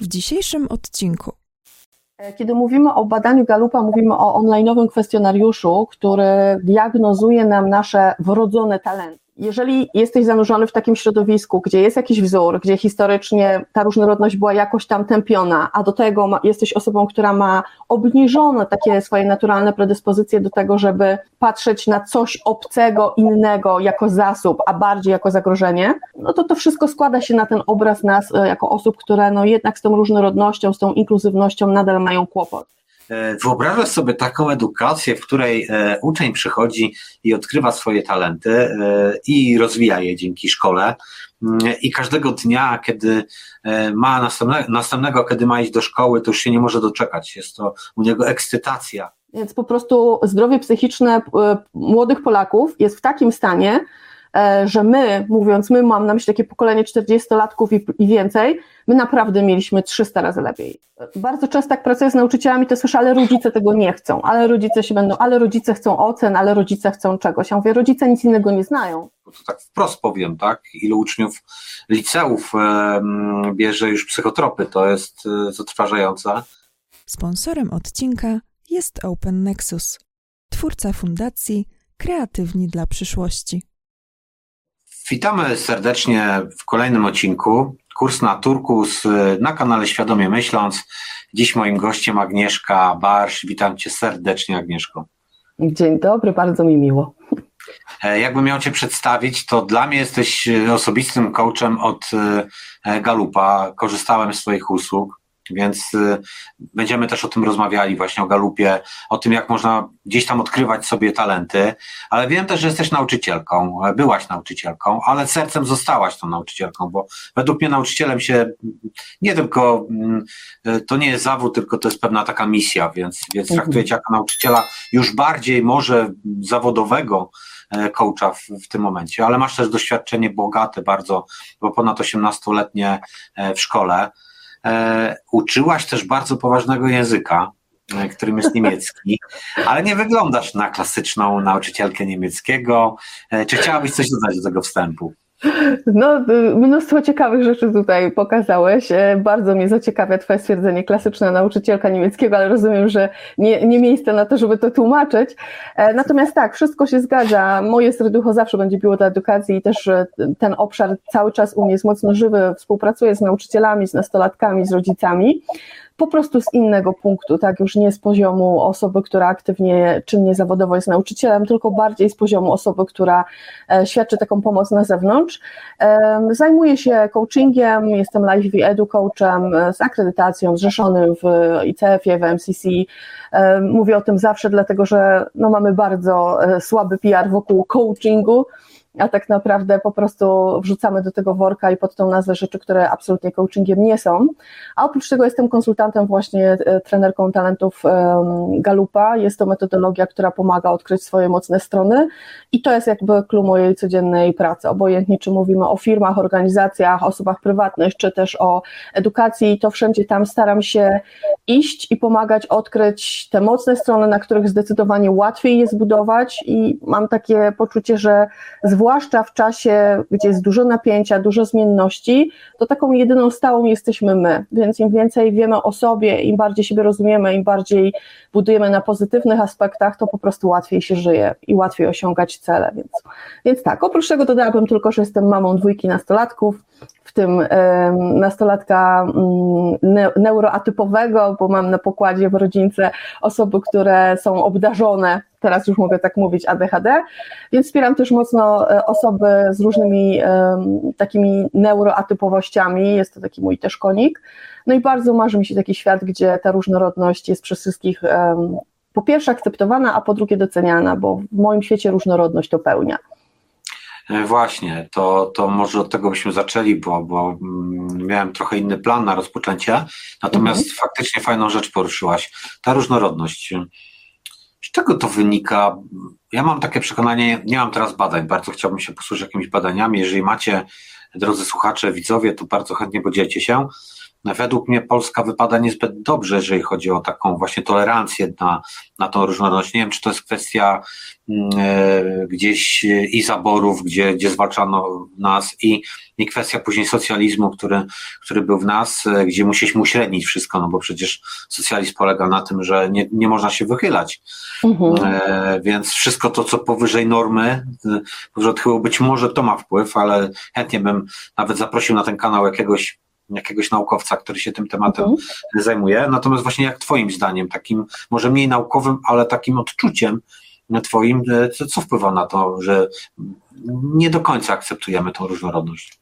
w dzisiejszym odcinku. Kiedy mówimy o badaniu Galupa, mówimy o online'owym kwestionariuszu, który diagnozuje nam nasze wrodzone talenty jeżeli jesteś zanurzony w takim środowisku, gdzie jest jakiś wzór, gdzie historycznie ta różnorodność była jakoś tam tępiona, a do tego ma, jesteś osobą, która ma obniżone takie swoje naturalne predyspozycje do tego, żeby patrzeć na coś obcego, innego jako zasób, a bardziej jako zagrożenie, no to to wszystko składa się na ten obraz nas e, jako osób, które no jednak z tą różnorodnością, z tą inkluzywnością nadal mają kłopot. E, wyobrażasz sobie taką edukację, w której e, uczeń przychodzi i odkrywa swoje talenty e, i rozwija je dzięki szkole. Mm, I każdego dnia, kiedy ma następne, następnego, kiedy ma iść do szkoły, to już się nie może doczekać. Jest to u niego ekscytacja. Więc po prostu zdrowie psychiczne młodych Polaków jest w takim stanie, że my, mówiąc my, mam na myśli takie pokolenie 40-latków i, i więcej, my naprawdę mieliśmy 300 razy lepiej. Bardzo często jak pracuję z nauczycielami, to słyszę, ale rodzice tego nie chcą, ale rodzice się będą, ale rodzice chcą ocen, ale rodzice chcą czegoś. Ja mówię, rodzice nic innego nie znają. To tak wprost powiem, tak? Ilu uczniów liceów e, bierze już psychotropy, to jest e, zatrważające. Sponsorem odcinka jest Open Nexus, twórca fundacji Kreatywni dla przyszłości. Witamy serdecznie w kolejnym odcinku. Kurs na Turkus na kanale Świadomie Myśląc. Dziś moim gościem Agnieszka Barsz. Witam Cię serdecznie, Agnieszko. Dzień dobry, bardzo mi miło. E, jakbym miał Cię przedstawić, to dla mnie jesteś osobistym coachem od e, Galupa. Korzystałem z Twoich usług. Więc y, będziemy też o tym rozmawiali, właśnie o galupie, o tym, jak można gdzieś tam odkrywać sobie talenty. Ale wiem też, że jesteś nauczycielką, byłaś nauczycielką, ale sercem zostałaś tą nauczycielką, bo według mnie nauczycielem się nie tylko, mm, y, to nie jest zawód, tylko to jest pewna taka misja, więc, więc mhm. traktuję cię jako nauczyciela już bardziej może zawodowego, e, coacha w, w, tym momencie, ale masz też doświadczenie bogate bardzo, bo ponad 18-letnie e, w szkole. E, uczyłaś też bardzo poważnego języka, e, którym jest niemiecki, ale nie wyglądasz na klasyczną nauczycielkę niemieckiego. E, czy chciałabyś coś dodać do tego wstępu? No, y, mnóstwo ciekawych rzeczy tutaj pokazałeś. Bardzo mnie zaciekawia Twoje stwierdzenie, klasyczna nauczycielka niemieckiego, ale rozumiem, że nie, nie miejsce na to, żeby to tłumaczyć. Natomiast tak, wszystko się zgadza. Moje serducho zawsze będzie biło do edukacji i też ten obszar cały czas u mnie jest mocno żywy. Współpracuję z nauczycielami, z nastolatkami, z rodzicami po prostu z innego punktu, tak, już nie z poziomu osoby, która aktywnie, czynnie zawodowo jest nauczycielem, tylko bardziej z poziomu osoby, która e, świadczy taką pomoc na zewnątrz. Zajmuję się coachingiem, jestem Live Edu coachem e, z akredytacją, zrzeszonym w ICF-ie, w MCC. Mówię o tym zawsze, dlatego że no, mamy bardzo e, słaby PR wokół coachingu, a tak naprawdę po prostu wrzucamy do tego worka i pod tą nazwę rzeczy, które absolutnie coachingiem nie są. A oprócz tego jestem konsultantem właśnie, e, trenerką talentów Galupa. Jest to metodologia, która pomaga odkryć swoje mocne strony i to jest jakby klucz mojej codziennej pracy. Obojętnie czy mówimy o firmach, organizacjach, osobach prywatnych, czy też o edukacji, to wszędzie tam staram się iść i pomagać odkryć te mocne strony, na których zdecydowanie łatwiej je zbudować i mam takie poczucie, że zwłaszcza w czasie, gdzie jest dużo napięcia, dużo zmienności, to taką jedyną stałą jesteśmy my. Więc im więcej wiemy o sobie, im bardziej siebie rozumiemy, im bardziej budujemy na pozytywnych aspektach, to po prostu łatwiej się żyje i łatwiej osiągać cele. Więc, więc tak, oprócz tego dodałabym tylko, że jestem mamą dwójki nastolatków, w tym nastolatka mm, neuroatypowego, bo mam na pokładzie w rodzince osoby, które są obdarzone, teraz już mogę tak mówić, ADHD, więc wspieram też mocno e, osoby z różnymi takimi neuroatypowościami, jest to taki mój też konik. No i bardzo marzy mi się taki świat, gdzie ta różnorodność jest przez wszystkich po pierwsze akceptowana, a po drugie doceniana, bo w moim świecie różnorodność to pełnia. E, właśnie, to, to może od tego byśmy zaczęli, bo, bo mm, miałem trochę inny plan na rozpoczęcie, natomiast mhm. faktycznie fajną rzecz poruszyłaś. Ta różnorodność. Z czego to wynika? Ja mam takie przekonanie, nie mam teraz badań, bardzo chciałbym się posłużyć jakimiś badaniami. Jeżeli macie, drodzy słuchacze, widzowie, to bardzo chętnie podzielcie się. Według mnie Polska wypada niezbyt dobrze, jeżeli chodzi o taką właśnie tolerancję na, na tą różnorodność. Nie wiem, czy to jest kwestia e, gdzieś i zaborów, gdzie, gdzie zwalczano nas i, i kwestia później socjalizmu, który, który był w nas, e, gdzie musieliśmy uśrednić wszystko, no bo przecież socjalizm polega na tym, że nie, nie można się wychylać. Mhm. E, więc wszystko to, co powyżej normy, e, powyżej odchyłu, być może to ma wpływ, ale chętnie bym nawet zaprosił na ten kanał jakiegoś jakiegoś naukowca, który się tym tematem mhm. zajmuje. Natomiast właśnie jak Twoim zdaniem, takim może mniej naukowym, ale takim odczuciem Twoim, e, co, co wpływa na to, że nie do końca akceptujemy tą różnorodność?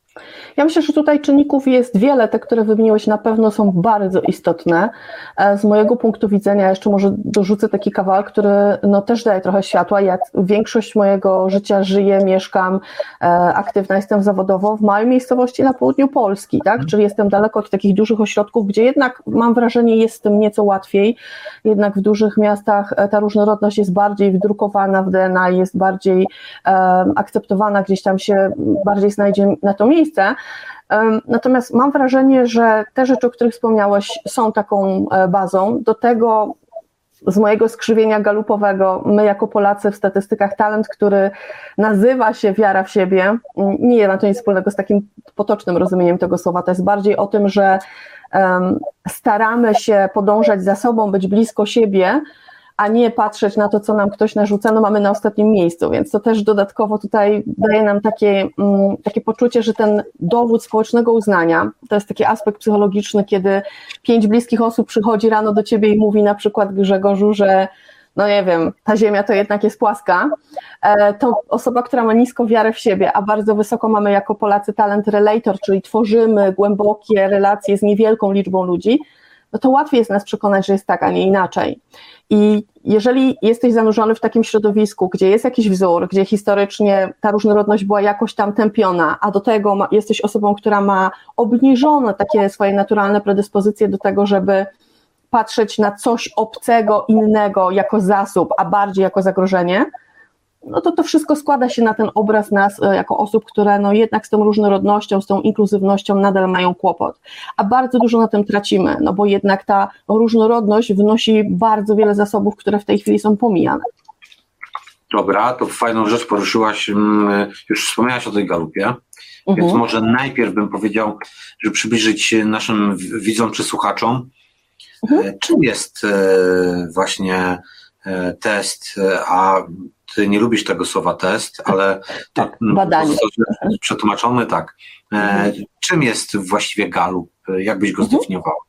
Ja myślę, że tutaj czynników jest wiele, te, które wymieniłeś na pewno są bardzo istotne. E, z mojego punktu widzenia jeszcze może dorzucę taki kawałek, który no, też daje trochę światła. Ja większość mojego życia żyję, mieszkam, e, aktywna jestem zawodowo w małej miejscowości na południu Polski, tak? czyli jestem daleko od takich dużych ośrodków, gdzie jednak mam wrażenie jest z tym nieco łatwiej, jednak w dużych miastach e, ta różnorodność jest bardziej wdrukowana w DNA, jest bardziej akceptowana, gdzieś tam się bardziej znajdzie na to miejsce, miejsce. Natomiast mam wrażenie, że te rzeczy, o których wspomniałeś, są taką e, bazą. Do tego z mojego skrzywienia galupowego, my jako Polacy w statystykach talent, który nazywa się wiara w siebie, nie ma to nic wspólnego z takim potocznym rozumieniem tego słowa. To jest bardziej o tym, że um, staramy się podążać za sobą, być blisko siebie, a nie patrzeć na to, co nam ktoś narzuca, no mamy na ostatnim miejscu, więc to też dodatkowo tutaj daje nam takie, mm, takie poczucie, że ten dowód społecznego uznania, to jest taki aspekt psychologiczny, kiedy pięć bliskich osób przychodzi rano do ciebie i mówi na przykład Grzegorzu, że no nie wiem, ta ziemia to jednak jest płaska, e, to osoba, która ma nisko wiarę w siebie, a bardzo wysoko mamy jako Polacy talent relator, czyli tworzymy głębokie relacje z niewielką liczbą ludzi, no to łatwiej jest nas przekonać, że jest tak, a nie inaczej. I jeżeli jesteś zanurzony w takim środowisku, gdzie jest jakiś wzór, gdzie historycznie ta różnorodność była jakoś tam tępiona, a do tego ma, jesteś osobą, która ma obniżone takie swoje naturalne predyspozycje do tego, żeby patrzeć na coś obcego, innego jako zasób, a bardziej jako zagrożenie, no to to wszystko składa się na ten obraz nas e, jako osób, które no jednak z tą różnorodnością, z tą inkluzywnością nadal mają kłopot. A bardzo dużo na tym tracimy, no bo jednak ta różnorodność wnosi bardzo wiele zasobów, które w tej chwili są pomijane. Dobra, to fajną rzecz poruszyłaś, mm, już wspomniałaś o tej galupie, mhm. więc może najpierw bym powiedział, żeby przybliżyć naszym widzom czy słuchaczom, mhm. E, czym jest e, właśnie test, a ty nie lubisz tego słowa test, ale tak, badanie. Przetłumaczony tak. E. Czym jest właściwie galup? Jak byś go mhm. zdefiniowała?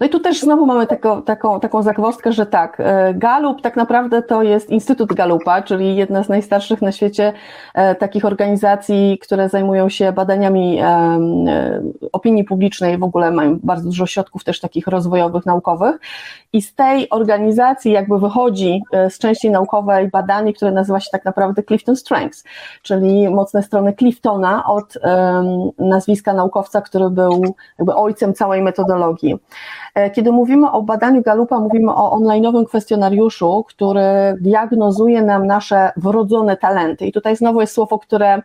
No i tu też znowu mamy taką, taką, taką zagwozdkę, że tak, e, Galup tak naprawdę to jest Instytut Galupa, czyli jedna z najstarszych na świecie e, takich organizacji, które zajmują się badaniami e, opinii publicznej, w ogóle mają bardzo dużo środków też takich rozwojowych, naukowych i z tej organizacji jakby wychodzi z części naukowej badanie, które nazywa się tak naprawdę Clifton Strengths, czyli mocne strony Cliftona od nazwiska naukowca, który był jakby ojcem całej metodologii. E, kiedy mówimy o badaniu Galupa, mówimy o online'owym kwestionariuszu, który diagnozuje nam nasze wrodzone talenty. I tutaj znowu jest słowo, które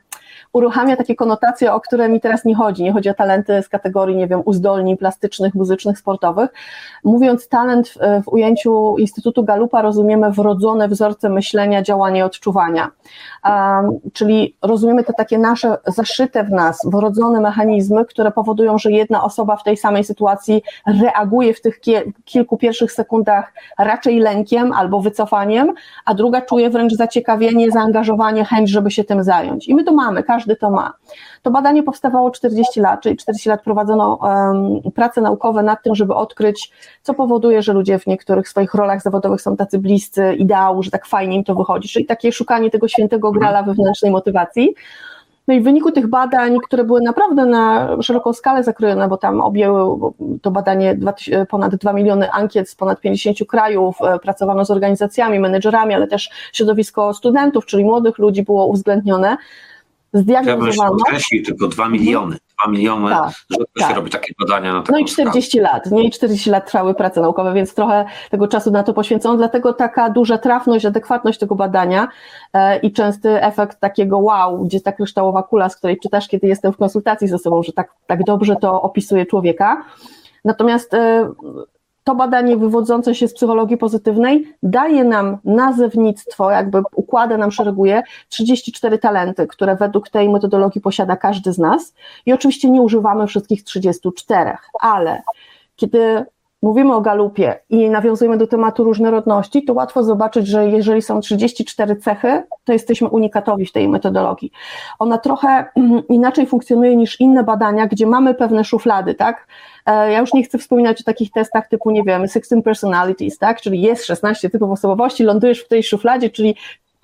uruchamia takie konotacje, o które mi teraz nie chodzi. Nie chodzi o talenty z kategorii, nie wiem, uzdolnień plastycznych, muzycznych, sportowych. Mówiąc talent w, w ujęciu Instytutu Galupa rozumiemy wrodzone wzorce myślenia, działania i odczuwania. Um, czyli rozumiemy te takie nasze zaszyte w nas, wrodzone mechanizmy, które powodują, że jedna osoba w tej samej sytuacji reaguje w tych kilku pierwszych sekundach raczej lękiem albo wycofaniem, a druga czuje wręcz zaciekawienie, zaangażowanie, chęć, żeby się tym zająć. I my to mamy, każdy to ma. To badanie powstawało 40 lat, czyli 40 lat prowadzono um, prace naukowe nad tym, żeby odkryć, co powoduje, że ludzie w niektórych swoich rolach zawodowych są tacy bliscy ideału, że tak fajnie im to wychodzi, czyli takie szukanie tego świętego grala wewnętrznej motywacji. No i w wyniku tych badań, które były naprawdę na szeroką skalę zakrojone, bo tam objęły to badanie ponad 2 miliony ankiet z ponad 50 krajów, e, pracowano z organizacjami, menedżerami, ale też środowisko studentów, czyli młodych ludzi było uwzględnione, zdiagnozowano. Chciałbym tylko 2 miliony. 2 miliony, tak, rzadko tak. się robi takie badania na No i 40 skalę. lat, nie? I 40 lat trwały prace naukowe, więc trochę tego czasu na to poświęcono, dlatego taka duża trafność, adekwatność tego badania e, i częsty efekt takiego wow, gdzie ta kryształowa kula, z której czytasz, kiedy jestem w konsultacji ze sobą, że tak, tak dobrze to opisuje człowieka. Natomiast e, to badanie wywodzące się z psychologii pozytywnej daje nam nazewnictwo, jakby układa nam, szereguje 34 talenty, które według tej metodologii posiada każdy z nas i oczywiście nie używamy wszystkich 34, ale kiedy mówimy o galupie i nawiązujemy do tematu różnorodności, to łatwo zobaczyć, że jeżeli są 34 cechy, to jesteśmy unikatowi w tej metodologii. Ona trochę inaczej funkcjonuje niż inne badania, gdzie mamy pewne szuflady, tak? E, ja już nie chcę wspominać o takich testach typu, nie wiem, 16 personalities, tak? Czyli jest 16 typów osobowości, lądujesz w tej szufladzie, czyli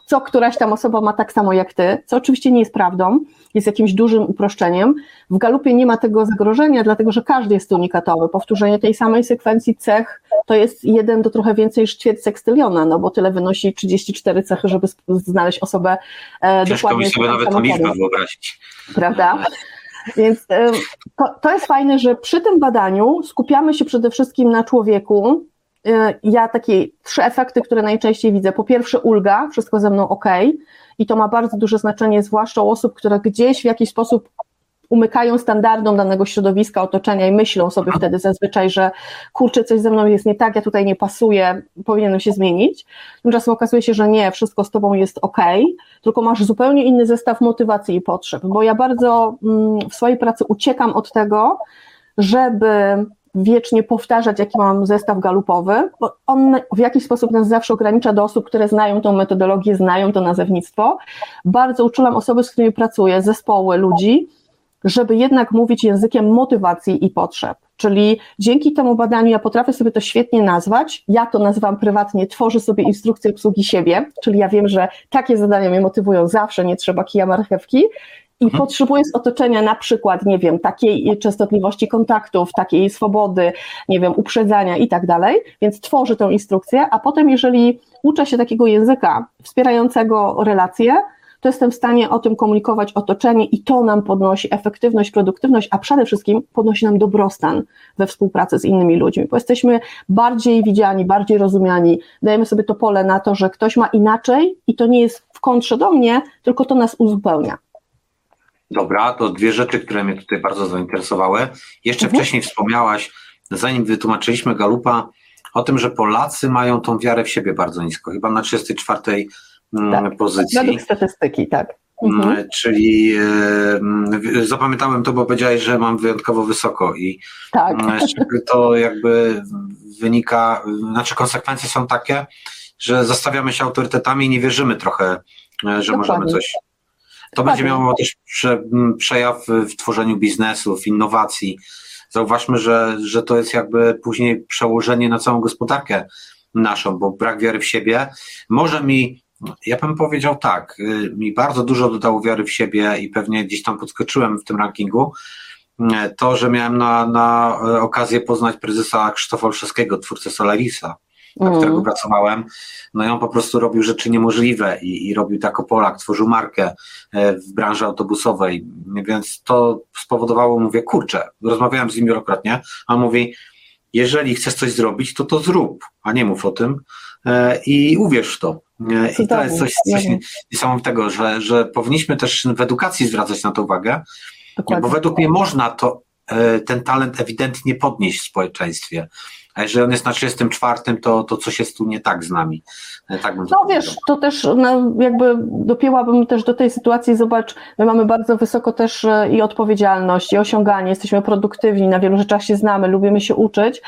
co któraś tam osoba ma tak samo jak ty, co oczywiście nie jest prawdą, jest jakimś dużym uproszczeniem. W galupie nie ma tego zagrożenia, dlatego że każdy jest unikatowy. Powtórzenie tej samej sekwencji cech to jest jeden do trochę więcej niż ćwierć sekstyliona, no bo tyle wynosi 34 cechy, żeby znaleźć osobę e, Ciężko dokładnie. Ciężko mi sobie nawet tą liczbę wyobrazić. Prawda? Więc to, to jest fajne, że przy tym badaniu skupiamy się przede wszystkim na człowieku, ja takie trzy efekty, które najczęściej widzę. Po pierwsze, ulga, wszystko ze mną ok, i to ma bardzo duże znaczenie, zwłaszcza u osób, które gdzieś w jakiś sposób umykają standardom danego środowiska, otoczenia i myślą sobie wtedy zazwyczaj, że kurczę, coś ze mną jest nie tak, ja tutaj nie pasuję, powinienem się zmienić. Tymczasem okazuje się, że nie, wszystko z tobą jest ok, tylko masz zupełnie inny zestaw motywacji i potrzeb, bo ja bardzo mm, w swojej pracy uciekam od tego, żeby wiecznie powtarzać, jaki mam zestaw galupowy, bo on w jakiś sposób nas zawsze ogranicza do osób, które znają tą metodologię, znają to nazewnictwo. Bardzo uczulam osoby, z którymi pracuję, zespoły ludzi, żeby jednak mówić językiem motywacji i potrzeb. Czyli dzięki temu badaniu ja potrafię sobie to świetnie nazwać. Ja to nazywam prywatnie, tworzę sobie instrukcję obsługi siebie, czyli ja wiem, że takie zadania mnie motywują zawsze, nie trzeba kija marchewki. I mhm. potrzebuję z otoczenia na przykład, nie wiem, takiej częstotliwości kontaktów, takiej swobody, nie wiem, uprzedzania i tak dalej, więc tworzę tę instrukcję, a potem jeżeli uczę się takiego języka wspierającego relacje, to jestem w stanie o tym komunikować otoczenie i to nam podnosi efektywność, produktywność, a przede wszystkim podnosi nam dobrostan we współpracy z innymi ludźmi, bo jesteśmy bardziej widziani, bardziej rozumiani, dajemy sobie to pole na to, że ktoś ma inaczej i to nie jest w kontrze do mnie, tylko to nas uzupełnia. Dobra, to dwie rzeczy, które mnie tutaj bardzo zainteresowały. Jeszcze mhm. wcześniej wspomniałaś, zanim wytłumaczyliśmy Galupa, o tym, że Polacy mają tą wiarę w siebie bardzo nisko, chyba na 34 mm, tak. pozycji. Według statystyki, tak. Mm, mhm. Czyli e, zapamiętałem to, bo powiedziałeś, że mam wyjątkowo wysoko i tak. Mm, to jakby wynika, znaczy konsekwencje są takie, że zastawiamy się autorytetami i nie wierzymy trochę, e, że Dokładnie. możemy coś to będzie miało też prze, przejaw w tworzeniu biznesu, w innowacji. Zauważmy, że, że to jest jakby później przełożenie na całą gospodarkę naszą, bo brak wiary w siebie może mi, ja bym powiedział tak, y, mi bardzo dużo dodało wiary w siebie i pewnie gdzieś tam podskoczyłem w tym rankingu, y, to, że miałem na, na okazję poznać prezesa Krzysztofa Olszewskiego, twórcę Solarisa dla mm. którego pracowałem, no i on po prostu robił rzeczy niemożliwe i, i robił tak Polak, tworzył markę e, w branży autobusowej, więc to spowodowało, mówię, kurczę, rozmawiałem z nim wielokrotnie, a on mówi, jeżeli chcesz coś zrobić, to to zrób, a nie mów o tym e, i uwierz w to. E, I to jest coś, coś niesamowitego, że, że powinniśmy też w edukacji zwracać na to uwagę, Dokładnie. bo według mnie można to, ten talent ewidentnie podnieść w społeczeństwie. A jeżeli on jest na 34, to, to coś jest tu nie tak z nami. E, tak no wiesz, to też no, jakby dopięłabym też do tej sytuacji, zobacz, my mamy bardzo wysoko też e, i odpowiedzialność, i osiąganie, jesteśmy produktywni, na wielu rzeczach się znamy, lubimy się uczyć,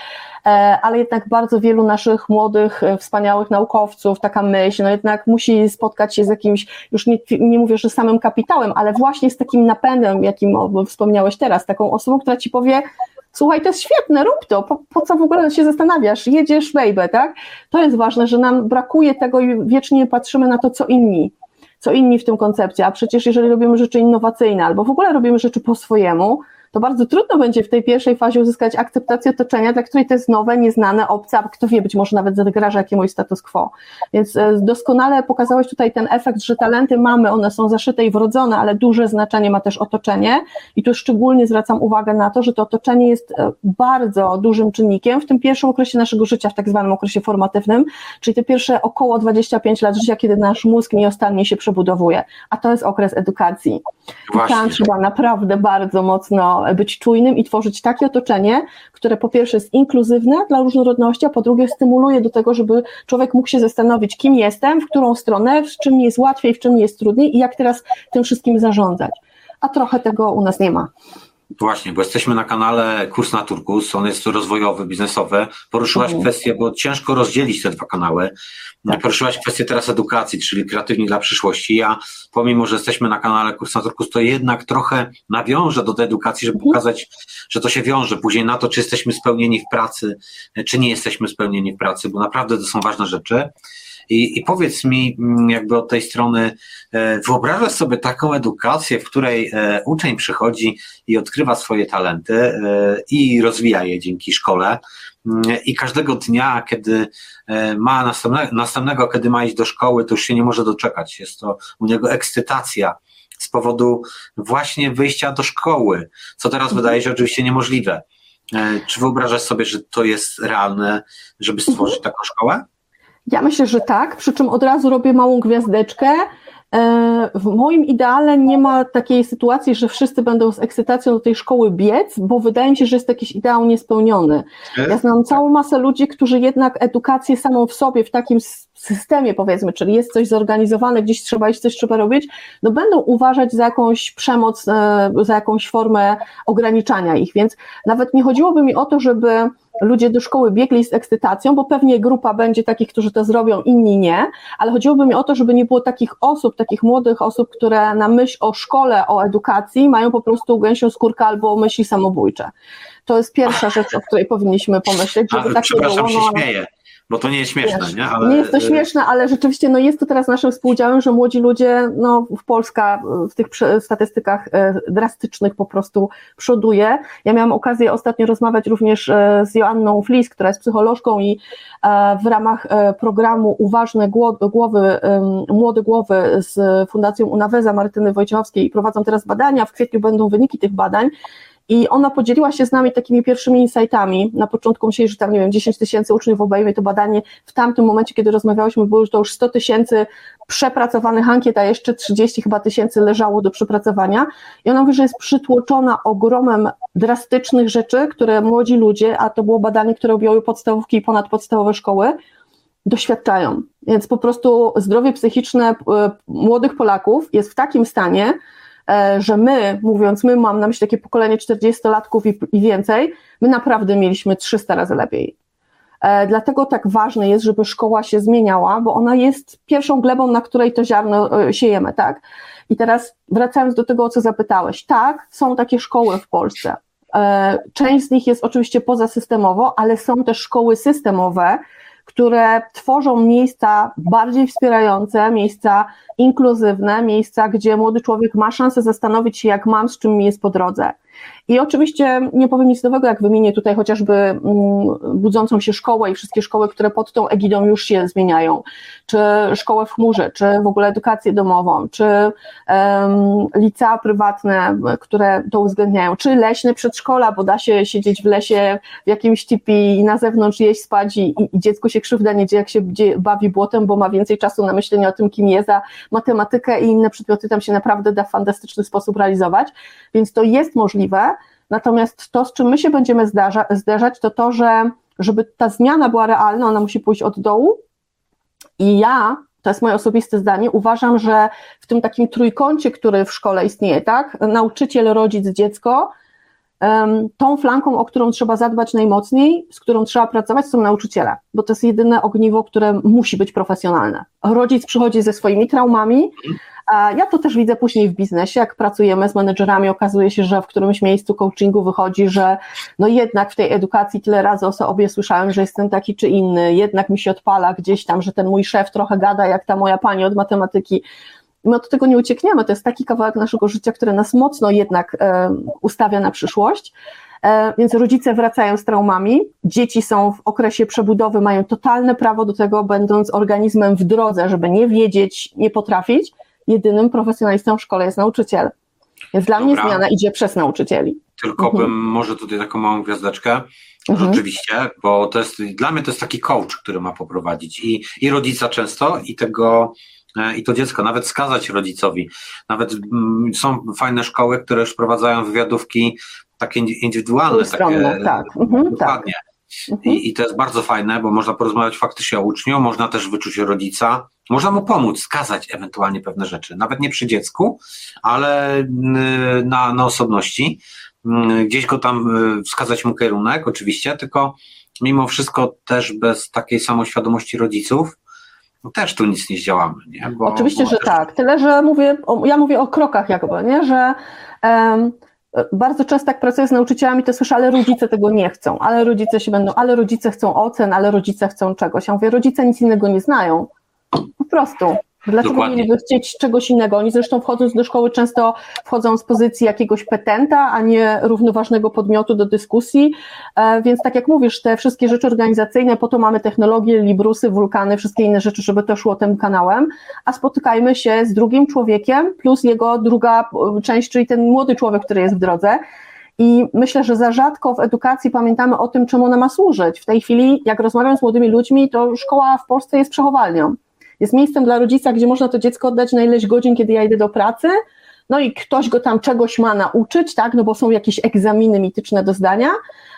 e, ale jednak bardzo wielu naszych młodych, wspaniałych naukowców, taka myśl, no jednak musi spotkać się z jakimś, już nie, nie mówię, że samym kapitałem, ale właśnie z takim napędem, jakim wspomniałeś teraz, taką osobą, która ci powie, słuchaj, to jest świetne, rób to, po, po, co w ogóle się zastanawiasz, jedziesz baby, tak? To jest ważne, że nam brakuje tego i wiecznie patrzymy na to, co inni, co inni w tym koncepcie, a przecież jeżeli robimy rzeczy innowacyjne albo w ogóle robimy rzeczy po swojemu, to bardzo trudno będzie w tej pierwszej fazie uzyskać akceptację otoczenia, dla której to jest nowe, nieznane, obce, a kto wie, być może nawet zagraża jakiemuś status quo. Więc e, doskonale pokazałeś tutaj ten efekt, że talenty mamy, one są zaszyte i wrodzone, ale duże znaczenie ma też otoczenie i tu szczególnie zwracam uwagę na to, że to otoczenie jest e, bardzo dużym czynnikiem w tym pierwszym okresie naszego życia, w tak zwanym okresie formatywnym, czyli te pierwsze około 25 lat życia, kiedy nasz mózg nieustannie się przebudowuje, a to jest okres edukacji. Właśnie. Tam trzeba naprawdę bardzo mocno być czujnym i tworzyć takie otoczenie, które po pierwsze jest inkluzywne dla różnorodności, a po drugie stymuluje do tego, żeby człowiek mógł się zastanowić, kim jestem, w którą stronę, w czym jest łatwiej, w czym jest trudniej i jak teraz tym wszystkim zarządzać. A trochę tego u nas nie ma. Właśnie, bo jesteśmy na kanale Kurs na Turkus, on jest rozwojowy, biznesowy. Poruszyłaś mhm. kwestię, bo ciężko rozdzielić te dwa kanały. Tak. Poruszyłaś kwestię teraz edukacji, czyli kreatywni dla przyszłości. Ja, pomimo, że jesteśmy na kanale Kurs na Turkus, to jednak trochę nawiążę do tej edukacji, żeby mhm. pokazać, że to się wiąże później na to, czy jesteśmy spełnieni w pracy, czy nie jesteśmy spełnieni w pracy, bo naprawdę to są ważne rzeczy. I, I powiedz mi, mm, jakby od tej strony, e, wyobrażasz sobie taką edukację, w której e, uczeń przychodzi i odkrywa swoje talenty e, i rozwija je dzięki szkole. Mm, I każdego dnia, kiedy ma następnego, następnego, kiedy ma iść do szkoły, to już się nie może doczekać. Jest to u niego ekscytacja z powodu właśnie wyjścia do szkoły, co teraz mhm. wydaje się oczywiście niemożliwe. Czy wyobrażasz sobie, że to jest realne, żeby stworzyć taką szkołę? Ja myślę, że tak, przy czym od razu robię małą gwiazdeczkę. E, w moim ideale nie ma takiej sytuacji, że wszyscy będą z ekscytacją do tej szkoły biec, bo wydaje mi się, że jest jakiś ideał niespełniony. Ja znam całą masę ludzi, którzy jednak edukację samą w sobie w takim systemie powiedzmy, czyli jest coś zorganizowane, gdzieś trzeba iść, coś trzeba robić, no będą uważać za jakąś przemoc, e, za jakąś formę ograniczania ich, więc nawet nie chodziłoby mi o to, żeby ludzie do szkoły biegli z ekscytacją, bo pewnie grupa będzie takich, którzy to zrobią, inni nie, ale chodziłoby mi o to, żeby nie było takich osób, takich młodych osób, które na myśl o szkole, o edukacji mają po prostu gęsią skórkę albo myśli samobójcze. To jest pierwsza rzecz, o której powinniśmy pomyśleć, żeby tak nie było. się no, śmieję bo to nie jest śmieszne, Wiesz, nie? Ale... Nie jest to śmieszne, ale rzeczywiście no jest to teraz naszym współdziałem, że młodzi ludzie, no w Polska w tych statystykach e, drastycznych po prostu przoduje. Ja miałam okazję ostatnio rozmawiać również e, z Joanną Flis, która jest psycholożką i e, w ramach programu Uważne Głowy, Młode Głowy z Fundacją Unaweza Martyny Wojciechowskiej prowadzą teraz badania, w kwietniu będą wyniki tych badań i ona podzieliła się z nami takimi pierwszymi insightami. Na początku myśleli, że tam, nie wiem, 10 tysięcy uczniów obejmie to badanie. W tamtym momencie, kiedy rozmawiałyśmy, było już to już 100 tysięcy przepracowanych ankiet, a jeszcze 30 chyba tysięcy leżało do przepracowania. I ona mówi, że jest przytłoczona ogromem drastycznych rzeczy, które młodzi ludzie, a to było badanie, które objęły podstawówki i ponadpodstawowe szkoły, doświadczają. Więc po prostu zdrowie psychiczne e, młodych Polaków jest w takim stanie, że my, mówiąc my, mam na myśli takie pokolenie 40-latków i, i więcej, my naprawdę mieliśmy 300 razy lepiej. E, dlatego tak ważne jest, żeby szkoła się zmieniała, bo ona jest pierwszą glebą, na której to ziarno e, siejemy, tak? I teraz wracając do tego, o co zapytałeś. Tak, są takie szkoły w Polsce. Część z nich jest oczywiście pozasystemowo, ale są też szkoły systemowe, które tworzą miejsca bardziej wspierające, miejsca inkluzywne, miejsca, gdzie młody człowiek ma szansę zastanowić się, jak mam, z czym mi jest po drodze. I oczywiście nie powiem nic nowego, jak wymienię tutaj chociażby mm, budzącą się szkołę i wszystkie szkoły, które pod tą egidą już się zmieniają, czy szkołę w chmurze, czy w ogóle edukację domową, czy um, licea prywatne, które to uwzględniają, czy leśne przedszkola, bo da się siedzieć w lesie w jakimś tipi i na zewnątrz jeść, spać i, i dziecku się krzywda nie dzieje, jak się bawi błotem, bo ma więcej czasu na myślenie o tym, kim jest, a matematykę i inne przedmioty tam się naprawdę da w fantastyczny sposób realizować, więc to jest możliwe, Natomiast to, z czym my się będziemy zderzać, to to, że żeby ta zmiana była realna, ona musi pójść od dołu. I ja, to jest moje osobiste zdanie, uważam, że w tym takim trójkącie, który w szkole istnieje, tak, nauczyciel, rodzic, dziecko, tą flanką, o którą trzeba zadbać najmocniej, z którą trzeba pracować, są nauczyciele, bo to jest jedyne ogniwo, które musi być profesjonalne. Rodzic przychodzi ze swoimi traumami, ja to też widzę później w biznesie, jak pracujemy z menedżerami, okazuje się, że w którymś miejscu coachingu wychodzi, że no jednak w tej edukacji tyle razy o sobie słyszałem, że jestem taki czy inny, jednak mi się odpala gdzieś tam, że ten mój szef trochę gada jak ta moja pani od matematyki. my od tego nie uciekniemy. To jest taki kawałek naszego życia, który nas mocno jednak ustawia na przyszłość. Więc rodzice wracają z traumami, dzieci są w okresie przebudowy, mają totalne prawo do tego, będąc organizmem w drodze, żeby nie wiedzieć, nie potrafić. Jedynym profesjonalistą w szkole jest nauczyciel. Więc dla Dobra. mnie zmiana idzie przez nauczycieli. Tylko mhm. bym może tutaj taką małą gwiazdeczkę. Mhm. Rzeczywiście, bo to jest dla mnie to jest taki coach, który ma poprowadzić i, i rodzica często, i tego e, i to dziecko, nawet skazać rodzicowi. Nawet mm, są fajne szkoły, które już wprowadzają wywiadówki takie indywidualne, takie, tak. Mhm, dokładnie. Tak. Mhm. I, I to jest bardzo fajne, bo można porozmawiać faktycznie o uczniu, można też wyczuć rodzica, można mu pomóc, skazać ewentualnie pewne rzeczy, nawet nie przy dziecku, ale na, na osobności. Gdzieś go tam y, wskazać mu kierunek, oczywiście, tylko mimo wszystko też bez takiej samoświadomości rodziców, też tu nic nie zdziałamy. Nie? Bo, Oczywiście, bo że też... tak. Tyle, że mówię, ja mówię o krokach jakby, nie? że um, bardzo często jak pracuję z nauczycielami, to słyszę, ale rodzice tego nie chcą, ale rodzice się będą, ale rodzice chcą ocen, ale rodzice chcą czegoś. Ja mówię, rodzice nic innego nie znają. Po prostu. Dlaczego Dokładnie. mieliby chcieć czegoś innego? Oni zresztą wchodząc do szkoły często wchodzą z pozycji jakiegoś petenta, a nie równoważnego podmiotu do dyskusji, e, więc tak jak mówisz, te wszystkie rzeczy organizacyjne, po to mamy technologie, Librusy, wulkany, wszystkie inne rzeczy, żeby to szło tym kanałem, a spotykajmy się z drugim człowiekiem plus jego druga część, czyli ten młody człowiek, który jest w drodze, i myślę, że za rzadko w edukacji pamiętamy o tym, czemu ona ma służyć. W tej chwili, jak rozmawiam z młodymi ludźmi, to szkoła w Polsce jest przechowalnią jest miejscem dla rodzica, gdzie można to dziecko oddać na ileś godzin, kiedy ja idę do pracy, no i ktoś go tam czegoś ma nauczyć, tak, no bo są jakieś egzaminy mityczne do zdania,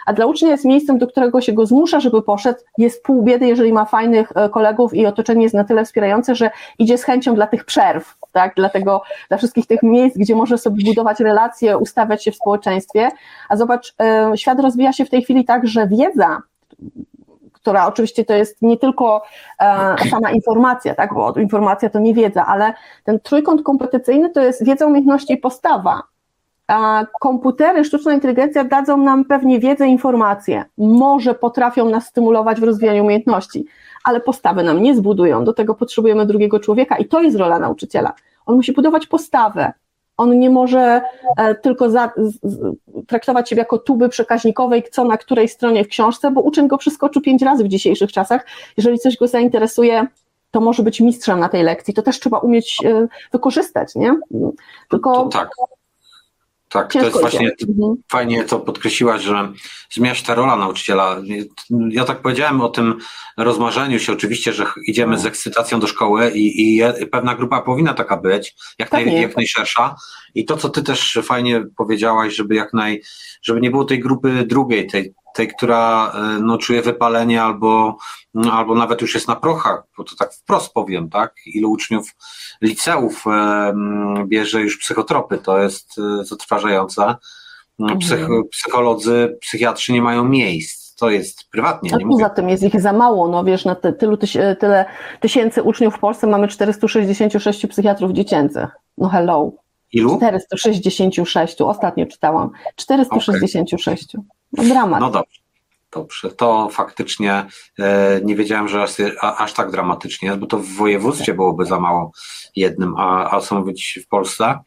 a dla ucznia jest miejscem, do którego się go zmusza, żeby poszedł, jest pół biedy, jeżeli ma fajnych e, kolegów i otoczenie jest na tyle wspierające, że idzie z chęcią dla tych przerw, tak, dlatego dla wszystkich tych miejsc, gdzie może sobie budować relacje, ustawiać się w społeczeństwie, a zobacz, e, świat rozwija się w tej chwili tak, że wiedza, która oczywiście to jest nie tylko e, sama informacja, tak, bo informacja to nie wiedza, ale ten trójkąt kompetencyjny to jest wiedza, umiejętności i postawa. Komputery, sztuczna inteligencja dadzą nam pewnie wiedzę, informacje, może potrafią nas stymulować w rozwijaniu umiejętności, ale postawy nam nie zbudują. Do tego potrzebujemy drugiego człowieka i to jest rola nauczyciela. On musi budować postawę, on nie może e, tylko za, z, traktować siebie jako tuby przekaźnikowej, co na której stronie w książce, bo uczeń go przeskoczył pięć razy w dzisiejszych czasach. Jeżeli coś go zainteresuje, to może być mistrzem na tej lekcji. To też trzeba umieć e, wykorzystać, nie? Tylko to tak. Tak, Ciężko to jest właśnie mhm. fajnie to podkreśliłaś, że zmienia się ta rola nauczyciela. Ja tak powiedziałem o tym rozmarzeniu się, oczywiście, że idziemy z ekscytacją do szkoły i, i pewna grupa powinna taka być, jak, naj, jak najszersza. I to, co ty też fajnie powiedziałaś, żeby jak naj, żeby nie było tej grupy drugiej, tej, tej, która e, no, czuje wypalenie albo, no, albo nawet już jest na prochach, bo to tak wprost powiem, tak? Ilu uczniów liceów e, bierze już psychotropy, to jest e, zatrważające. No, mhm. Psych, psycholodzy, psychiatrzy nie mają miejsc. To jest prywatnie. A poza tym jest ich za mało, no wiesz, na te, tylu tyś, tyle tysięcy uczniów w Polsce mamy 466 psychiatrów dziecięcych. No hello. Ilu? 466, ostatnio czytałam. 466. Okay. No dramat. No dobrze. Dobrze, to faktycznie e, nie wiedziałem, że aż, aż, tak dramatycznie jest, bo to w województwie byłoby za mało jednym, a, a są być w Polsce.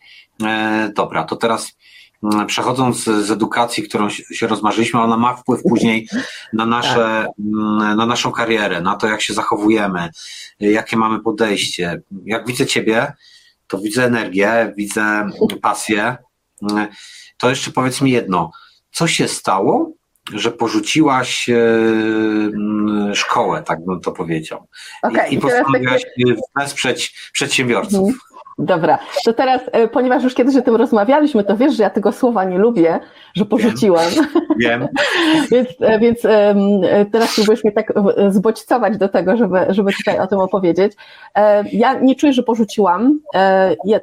E, dobra, to teraz mm, przechodząc z edukacji, którą się rozmarzyliśmy, ona ma wpływ później na, nasze, mm, na naszą karierę, na to, jak się zachowujemy, jakie mamy podejście. Jak widzę Ciebie, to widzę energię, widzę pasję. To jeszcze powiedz mi jedno co się stało, że porzuciłaś e, szkołę, tak bym to powiedział. Okay, I, i postanowiłaś takie... wesprzeć przedsiębiorców. Dobra, to teraz, e, ponieważ już kiedyś o tym rozmawialiśmy, to wiesz, że ja tego słowa nie lubię, że porzuciłam. Wiem. więc, e, więc teraz próbujesz mnie tak zbodźcować do tego, żeby, żeby tutaj o tym opowiedzieć. Ja nie czuję, że porzuciłam.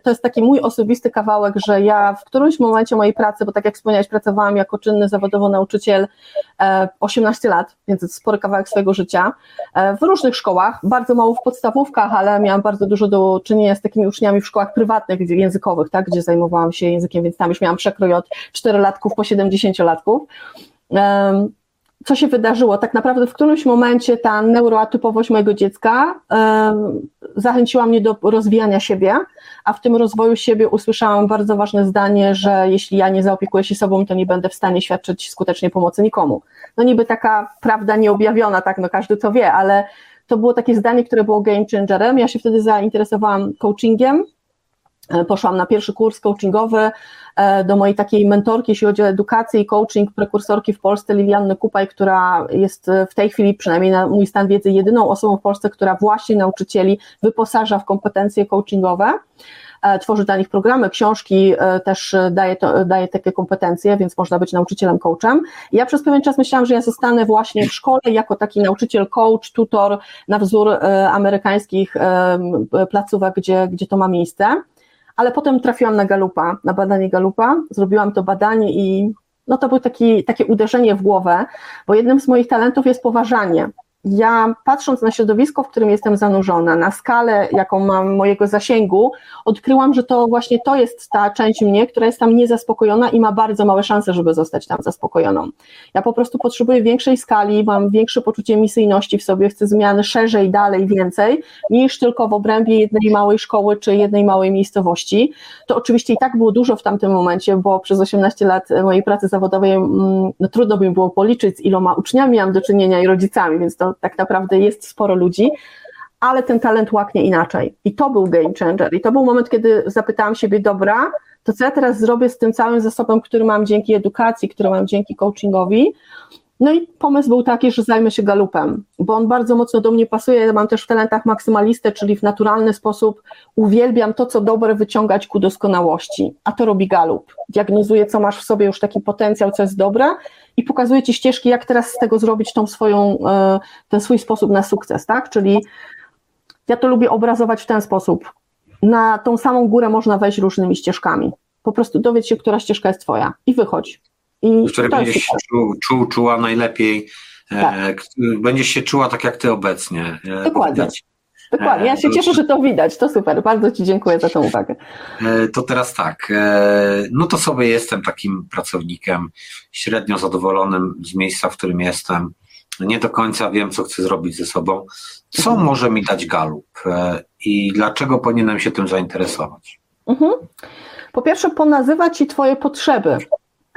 To jest taki mój osobisty kawałek, że ja w którymś momencie mojej pracy, bo tak jak wspomniałeś, pracowałam jako czynny zawodowo nauczyciel 18 lat, więc spory kawałek swojego życia, w różnych szkołach, bardzo mało w podstawówkach, ale miałam bardzo dużo do czynienia z takimi uczniami w szkołach prywatnych, językowych, tak, gdzie zajmowałam się językiem, więc tam już miałam przekrój od 4-latków po 70-latków. co się wydarzyło? Tak naprawdę w którymś momencie ta neuroatypowość mojego dziecka zachęciła mnie do rozwijania siebie, a w tym rozwoju siebie usłyszałam bardzo ważne zdanie, że jeśli ja nie zaopiekuję się sobą, to nie będę w stanie świadczyć skutecznie pomocy nikomu. No niby taka prawda nieobjawiona, tak, no każdy to wie, ale to było takie zdanie, które było game changerem. Ja się wtedy zainteresowałam coachingiem, e, poszłam na pierwszy kurs coachingowy e, do mojej takiej mentorki, jeśli chodzi o edukację i coaching, prekursorki w Polsce, Lilianny Kupaj, która jest w tej chwili, przynajmniej na mój stan wiedzy, jedyną osobą w Polsce, która właśnie nauczycieli wyposaża w kompetencje coachingowe. E, tworzy dla nich programy, książki, e, też daje, to, daje takie kompetencje, więc można być nauczycielem, coachem. ja przez pewien czas myślałam, że ja zostanę właśnie w szkole jako taki nauczyciel, coach, tutor na wzór e, amerykańskich placówek, gdzie, gdzie to ma miejsce. Ale potem trafiłam na Galupa, na badanie Galupa, zrobiłam to badanie i no to było taki, takie uderzenie w głowę, bo jednym z moich talentów jest poważanie ja patrząc na środowisko, w którym jestem zanurzona, na skalę, jaką mam mojego zasięgu, odkryłam, że to właśnie to jest ta część mnie, która jest tam niezaspokojona i ma bardzo małe szanse, żeby zostać tam zaspokojoną. Ja po prostu potrzebuję większej skali, mam większe poczucie misyjności w sobie, chcę zmiany szerzej, dalej, więcej, niż tylko w obrębie jednej małej szkoły czy jednej małej miejscowości. To oczywiście i tak było dużo w tamtym momencie, bo przez 18 lat mojej pracy zawodowej mm, no, trudno by mi było policzyć, z iloma uczniami mam do czynienia i rodzicami, więc to tak naprawdę jest sporo ludzi, ale ten talent łaknie inaczej. I to był game changer. I to był moment, kiedy zapytałam siebie, dobra, to co ja teraz zrobię z tym całym zasobem, który mam dzięki edukacji, który mam dzięki coachingowi, no i pomysł był taki, że zajmę się galupem, bo on bardzo mocno do mnie pasuje. Ja mam też w talentach maksymalistę, czyli w naturalny sposób uwielbiam to, co dobre, wyciągać ku doskonałości. A to robi galup. Diagnozuje, co masz w sobie już taki potencjał, co jest dobre i pokazuje ci ścieżki, jak teraz z tego zrobić tą swoją, e, ten swój sposób na sukces, tak? Czyli ja to lubię obrazować w ten sposób. Na tą samą górę można wejść różnymi ścieżkami. Po prostu dowiedz się, która ścieżka jest twoja i wychodź. I w której będziesz się czuł, czuł, czuła najlepiej, e, tak. e, będziesz się czuła tak jak ty obecnie. E, Dokładnie. Dokładnie, ja się e, cieszę, że to widać, to super, bardzo Ci dziękuję za tę uwagę. To teraz tak, no to sobie jestem takim pracownikiem średnio zadowolonym z miejsca, w którym jestem. Nie do końca wiem, co chcę zrobić ze sobą. Co mhm. może mi dać galup i dlaczego powinienem się tym zainteresować? Mhm. Po pierwsze, ponazywać Ci Twoje potrzeby.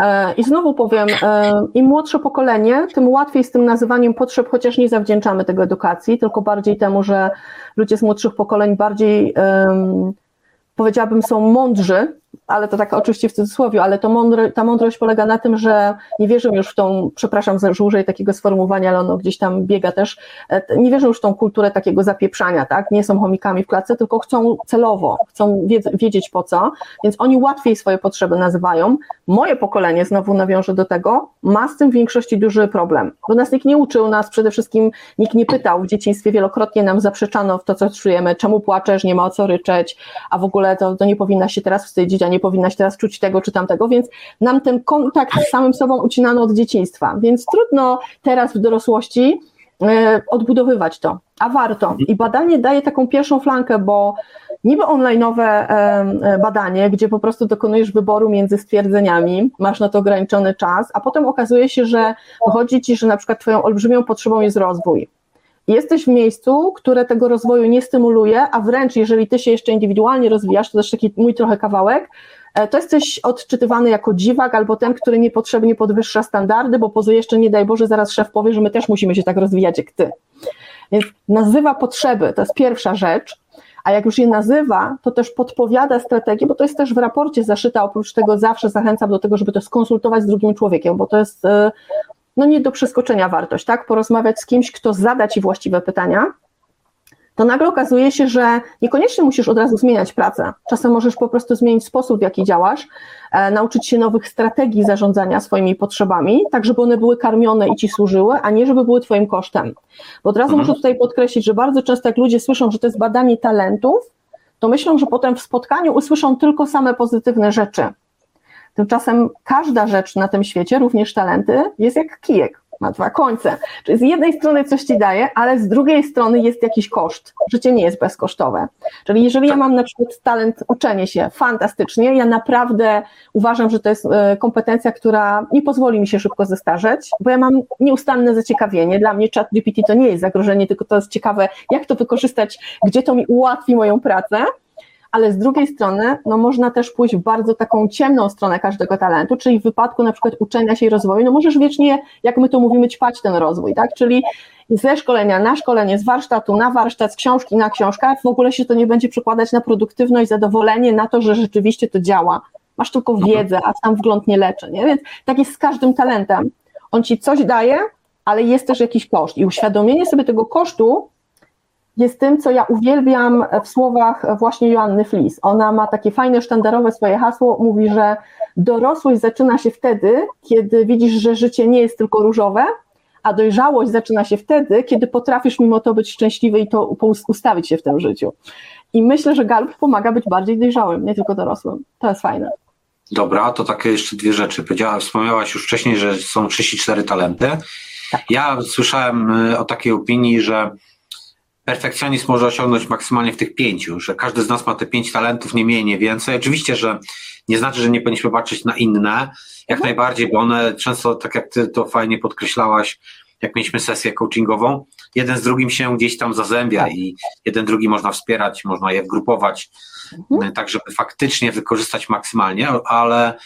E, I znowu powiem, e, im młodsze pokolenie, tym łatwiej z tym nazywaniem potrzeb, chociaż nie zawdzięczamy tego edukacji, tylko bardziej temu, że ludzie z młodszych pokoleń bardziej, powiedziałabym, są mądrzy ale to tak oczywiście w cudzysłowie, ale to mądre, ta mądrość polega na tym, że nie wierzę już w tą, przepraszam, że użyję takiego sformułowania, ale ono gdzieś tam biega też, e, nie wierzę już w tą kulturę takiego zapieprzania, tak? Nie są chomikami w klatce, tylko chcą celowo, chcą wiedzieć po co, więc oni łatwiej swoje potrzeby nazywają. Moje pokolenie, znowu nawiążę do tego, ma z tym w większości duży problem, bo nas nikt nie uczył, nas przede wszystkim nikt nie pytał, w dzieciństwie wielokrotnie nam zaprzeczano w to, co czujemy, czemu płaczesz, nie ma o co ryczeć, a w ogóle to, to nie powinna się teraz wstydzić, a nie powinnaś teraz czuć tego czy tamtego, więc nam ten kontakt z samym sobą ucinano od dzieciństwa, więc trudno teraz w dorosłości e, odbudowywać to, a warto. I badanie daje taką pierwszą flankę, bo niby online'owe e, badanie, gdzie po prostu dokonujesz wyboru między stwierdzeniami, masz na to ograniczony czas, a potem okazuje się, że wychodzi ci, że na przykład twoją olbrzymią potrzebą jest rozwój. Jesteś w miejscu, które tego rozwoju nie stymuluje, a wręcz jeżeli ty się jeszcze indywidualnie rozwijasz, to też taki mój trochę kawałek, e, to jesteś odczytywany jako dziwak albo ten, który niepotrzebnie podwyższa standardy, bo poza jeszcze nie daj Boże, zaraz szef powie, że my też musimy się tak rozwijać jak ty. Więc nazywa potrzeby, to jest pierwsza rzecz, a jak już je nazywa, to też podpowiada strategię, bo to jest też w raporcie zaszyta, oprócz tego zawsze zachęcam do tego, żeby to skonsultować z drugim człowiekiem, bo to jest e, no nie do przeskoczenia wartość, tak? Porozmawiać z kimś, kto zada ci właściwe pytania, to nagle okazuje się, że niekoniecznie musisz od razu zmieniać pracę. Czasem możesz po prostu zmienić sposób, w jaki działasz, e, nauczyć się nowych strategii zarządzania swoimi potrzebami, tak żeby one były karmione i ci służyły, a nie żeby były twoim kosztem. Bo od razu mhm. muszę tutaj podkreślić, że bardzo często jak ludzie słyszą, że to jest badanie talentów, to myślą, że potem w spotkaniu usłyszą tylko same pozytywne rzeczy. Tymczasem każda rzecz na tym świecie, również talenty, jest jak kijek. ma dwa końce. Czyli z jednej strony coś ci daje, ale z drugiej strony jest jakiś koszt. Życie nie jest bezkosztowe. Czyli jeżeli ja mam na przykład talent uczenie się fantastycznie, ja naprawdę uważam, że to jest e, kompetencja, która nie pozwoli mi się szybko zestarzeć, bo ja mam nieustanne zaciekawienie. Dla mnie chat GPT to nie jest zagrożenie, tylko to jest ciekawe, jak to wykorzystać, gdzie to mi ułatwi moją pracę ale z drugiej strony no można też pójść w bardzo taką ciemną stronę każdego talentu, czyli w wypadku na przykład uczenia się i rozwoju, no możesz wiecznie, jak my to mówimy, ćpać ten rozwój, tak, czyli ze szkolenia na szkolenie, z warsztatu na warsztat, z książki na książkę, w ogóle się to nie będzie przekładać na produktywność, zadowolenie, na to, że rzeczywiście to działa. Masz tylko mhm. wiedzę, a sam wgląd nie leczy, nie? Więc tak jest z każdym talentem. On ci coś daje, ale jest też jakiś koszt i uświadomienie sobie tego kosztu jest tym, co ja uwielbiam w słowach właśnie Joanny Flis. Ona ma takie fajne, sztandarowe swoje hasło, mówi, że dorosłość zaczyna się wtedy, kiedy widzisz, że życie nie jest tylko różowe, a dojrzałość zaczyna się wtedy, kiedy potrafisz mimo to być szczęśliwy i to ustawić się w tym życiu. I myślę, że Galup pomaga być bardziej dojrzałym, nie tylko dorosłym. To jest fajne. Dobra, to takie jeszcze dwie rzeczy. Wspomniałaś już wcześniej, że są 34 talenty. Tak. Ja słyszałem y, o takiej opinii, że perfekcjonizm może osiągnąć maksymalnie w tych pięciu, że każdy z nas ma te pięć talentów, nie mniej, nie więcej. Oczywiście, że nie znaczy, że nie powinniśmy patrzeć na inne, jak mhm. najbardziej, bo one często, tak jak ty to fajnie podkreślałaś, jak mieliśmy sesję coachingową, jeden z drugim się gdzieś tam zazębia tak. i jeden drugi można wspierać, można je wgrupować, mhm. tak żeby faktycznie wykorzystać maksymalnie, ale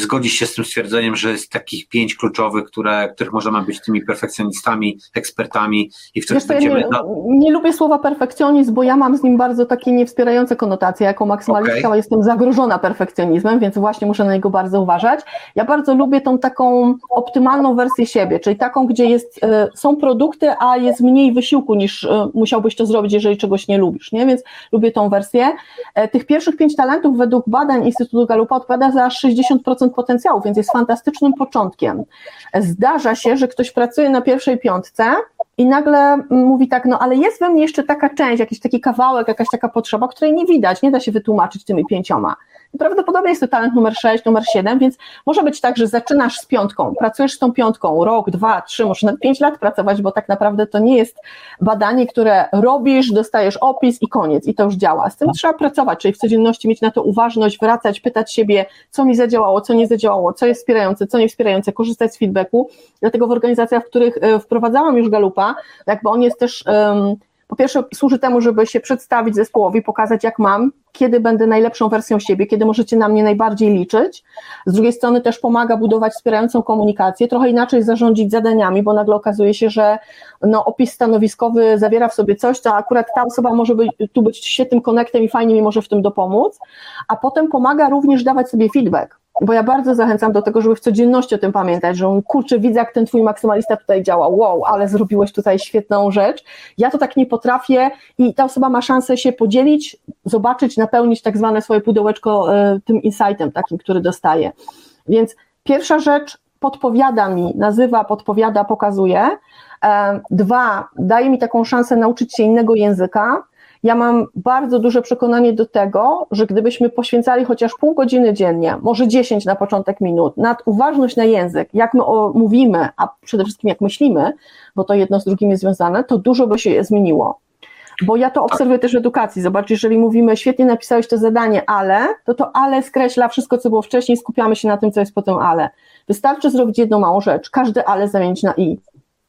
zgodzić się z tym stwierdzeniem, że jest takich pięć kluczowych, które, których możemy być tymi perfekcjonistami, ekspertami i w których będziemy... Ja nie, nie, lubię słowa perfekcjonizm, bo ja mam z nim bardzo takie niewspierające konotacje. Jako maksymalistka okay. jestem zagrożona perfekcjonizmem, więc właśnie muszę na niego bardzo uważać. Ja bardzo lubię tą taką optymalną wersję siebie, czyli taką, gdzie jest, e, są produkty, a jest mniej wysiłku niż e, musiałbyś to zrobić, jeżeli czegoś nie lubisz, nie? Więc lubię tą wersję. E, tych pierwszych pięć talentów według badań Instytutu Galupa odpowiada za 60% potencjału, więc jest fantastycznym początkiem. Zdarza się, że ktoś pracuje na pierwszej piątce i nagle mówi tak, no ale jest we mnie jeszcze taka część, jakiś taki kawałek, jakaś taka potrzeba, której nie widać, nie da się wytłumaczyć tymi pięcioma. Prawdopodobnie jest to talent numer 6, numer 7, więc może być tak, że zaczynasz z piątką, pracujesz z tą piątką rok, dwa, trzy, może nawet pięć lat pracować, bo tak naprawdę to nie jest badanie, które robisz, dostajesz opis i koniec i to już działa. Z tym trzeba pracować, czyli w codzienności mieć na to uważność, wracać, pytać siebie, co mi zadziałało, co nie zadziałało, co jest wspierające, co nie wspierające, korzystać z feedbacku. Dlatego w organizacjach, w których e, wprowadzałam już Galupa, jakby on jest też po pierwsze, służy temu, żeby się przedstawić zespołowi, pokazać, jak mam, kiedy będę najlepszą wersją siebie, kiedy możecie na mnie najbardziej liczyć. Z drugiej strony też pomaga budować wspierającą komunikację, trochę inaczej zarządzić zadaniami, bo nagle okazuje się, że no, opis stanowiskowy zawiera w sobie coś, co akurat ta osoba może być, tu być świetnym konektem i fajnie mi może w tym dopomóc, a potem pomaga również dawać sobie feedback bo ja bardzo zachęcam do tego, żeby w codzienności o tym pamiętać, że kurczę, widzę jak ten twój maksymalista tutaj działa, wow, ale zrobiłeś tutaj świetną rzecz, ja to tak nie potrafię i ta osoba ma szansę się podzielić, zobaczyć, napełnić tak zwane swoje pudełeczko e, tym insightem takim, który dostaje. Więc pierwsza rzecz podpowiada mi, nazywa, podpowiada, pokazuje. E, dwa, daje mi taką szansę nauczyć się innego języka, ja mam bardzo duże przekonanie do tego, że gdybyśmy poświęcali chociaż pół godziny dziennie, może 10 na początek minut, nad uważność na język, jak my mówimy, a przede wszystkim jak myślimy, bo to jedno z drugim jest związane, to dużo by się zmieniło. Bo ja to obserwuję też w edukacji. Zobacz, jeżeli mówimy, świetnie napisałeś to zadanie, ale, to to ale skreśla wszystko, co było wcześniej, skupiamy się na tym, co jest potem ale. Wystarczy zrobić jedną małą rzecz, każde ale zamienić na i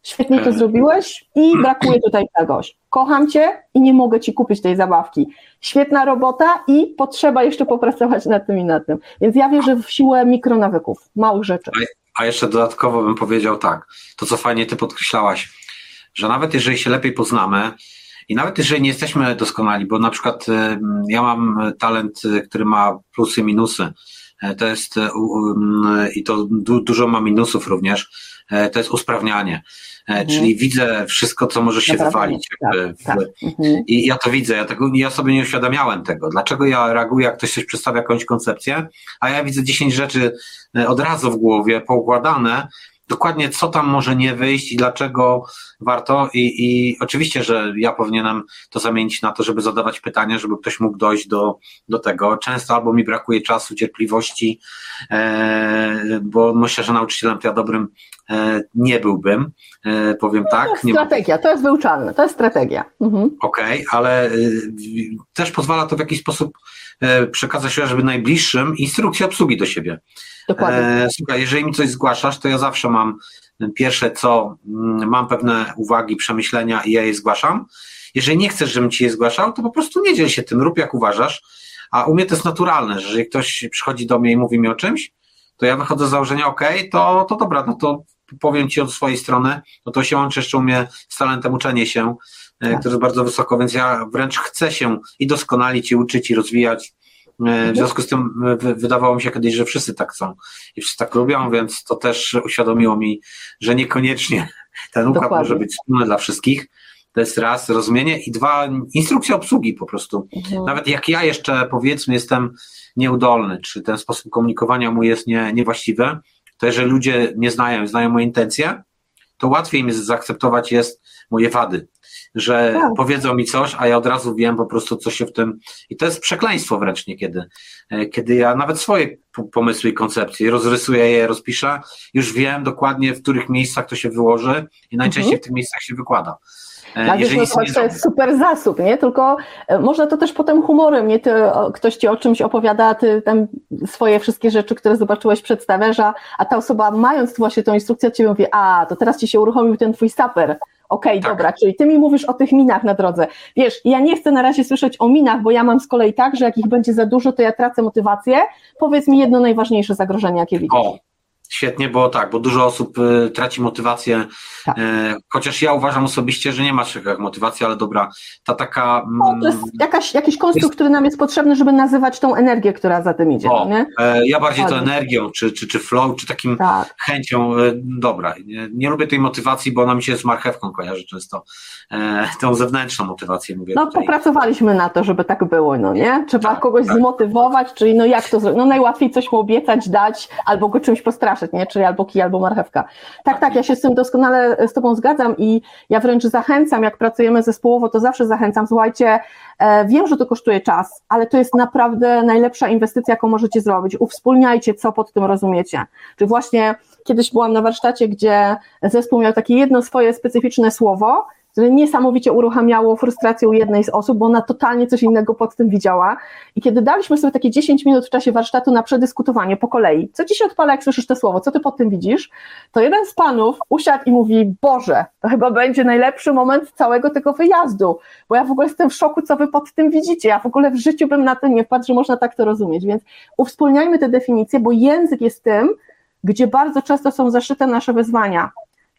świetnie to zrobiłeś i brakuje tutaj czegoś. Kocham cię i nie mogę ci kupić tej zabawki. Świetna robota i potrzeba jeszcze popracować nad tym i nad tym. Więc ja wierzę w siłę mikronawyków, małych rzeczy. A jeszcze dodatkowo bym powiedział tak, to co fajnie ty podkreślałaś, że nawet jeżeli się lepiej poznamy i nawet jeżeli nie jesteśmy doskonali, bo na przykład y, ja mam talent, y, który ma plusy, minusy, e, to jest y, i to dużo ma minusów również, e, to jest usprawnianie. E, mhm. czyli widzę wszystko, co może się wywalić. Tak, w, tak. Mhm. I ja to widzę, ja, tego, ja sobie nie uświadamiałem tego. Dlaczego ja reaguję, jak ktoś coś przedstawia jakąś koncepcję, a ja widzę 10 rzeczy e, od razu w głowie, poukładane, dokładnie co tam może nie wyjść i dlaczego warto. I, I oczywiście, że ja powinienem to zamienić na to, żeby zadawać pytania, żeby ktoś mógł dojść do, do tego. Często albo mi brakuje czasu, cierpliwości, e, bo myślę, że nauczycielem to ja dobrym nie byłbym, powiem tak. To jest strategia, to jest wyuczalne, to jest strategia. Mhm. Okej, okay, ale też pozwala to w jakiś sposób przekazać żeby najbliższym instrukcję obsługi do siebie. Dokładnie. Słuchaj, jeżeli mi coś zgłaszasz, to ja zawsze mam pierwsze co, mm, mam pewne uwagi, przemyślenia i ja je zgłaszam. Jeżeli nie chcesz, żebym ci je zgłaszał, to po prostu nie dziel się tym, rób jak uważasz. A u mnie to jest naturalne, że jeżeli ktoś przychodzi do mnie i mówi mi o czymś, to ja wychodzę z założenia, ok, to, to dobra, no to powiem ci od swojej strony, no to się łączy jeszcze u mnie z talentem uczenie się, e, tak. który jest bardzo wysoko, więc ja wręcz chcę się i doskonalić, i uczyć, i rozwijać. E, w związku z tym wydawało mi się kiedyś, że wszyscy tak chcą i wszyscy tak lubią, więc to też uświadomiło mi, że niekoniecznie ten układ Dokładnie. może być wspólny dla wszystkich. To jest raz rozumienie i dwa instrukcja obsługi po prostu. Mhm. Nawet jak ja jeszcze powiedzmy jestem nieudolny, czy ten sposób komunikowania mój jest nie, niewłaściwy, to jeżeli ludzie nie znają, znają moje intencje, to łatwiej mi zaakceptować jest moje wady, że tak. powiedzą mi coś, a ja od razu wiem po prostu, co się w tym. I to jest przekleństwo wręcz niekiedy. E, kiedy ja nawet swoje pomysły i koncepcje rozrysuję je, rozpiszę, już wiem dokładnie, w których miejscach to się wyłoży i najczęściej mhm. w tych miejscach się wykłada. Jeżeli no, to jest super zasób, nie? Tylko e, można to też potem humorem, nie? Ty, ktoś ci o czymś opowiada, ty tam swoje wszystkie rzeczy, które zobaczyłeś, przedstawiasz, a, a ta osoba mając właśnie tą instrukcję od ciebie mówi, a, to teraz ci się uruchomił ten twój saper, Okej, okay, tak. dobra, czyli ty mi mówisz o tych minach na drodze. Wiesz, ja nie chcę na razie słyszeć o minach, bo ja mam z kolei tak, że jak ich będzie za dużo, to ja tracę motywację. Powiedz mi jedno najważniejsze zagrożenie, jakie widzisz. Świetnie, bo tak, bo dużo osób y, traci motywację, tak. y, chociaż ja uważam osobiście, że nie ma czegoś jak motywacja, ale dobra, ta taka... No, to jest mm, jakaś, jakiś konstrukt, jest... który nam jest potrzebny, żeby nazywać tą energię, która za tym idzie. O, nie? E, ja bardziej to energią, czy, czy, czy flow, czy takim tak. chęcią, e, dobra, nie, nie, lubię tej motywacji, bo ona mi się z marchewką kojarzy często, e, tą zewnętrzną motywację mówię. No tutaj. popracowaliśmy na to, żeby tak było, no nie? Trzeba tak, kogoś tak. zmotywować, czyli no jak to zrobić? No najłatwiej coś mu obiecać, dać, albo go czymś postraszyć nie? Czyli albo kij, albo marchewka. Tak, tak, ja się z tym doskonale z Tobą zgadzam i ja wręcz zachęcam, jak pracujemy zespołowo, to zawsze zachęcam, słuchajcie, e, wiem, że to kosztuje czas, ale to jest naprawdę najlepsza inwestycja, jaką możecie zrobić. Uwspólniajcie, co pod tym rozumiecie. Czy właśnie kiedyś byłam na warsztacie, gdzie zespół miał takie jedno swoje specyficzne słowo, które niesamowicie uruchamiało frustrację u jednej z osób, bo ona totalnie coś innego pod tym widziała. I kiedy daliśmy sobie takie 10 minut w czasie warsztatu na przedyskutowanie po kolei, co ci się odpala, jak słyszysz to słowo, co ty pod tym widzisz, to jeden z panów usiadł i mówi, Boże, to chyba będzie najlepszy moment całego tego wyjazdu, bo ja w ogóle jestem w szoku, co wy pod tym widzicie, ja w ogóle w życiu bym na to nie wpadł, że można tak to rozumieć, więc uwspólniajmy te definicje, bo język jest tym, gdzie bardzo często są zaszyte nasze wyzwania.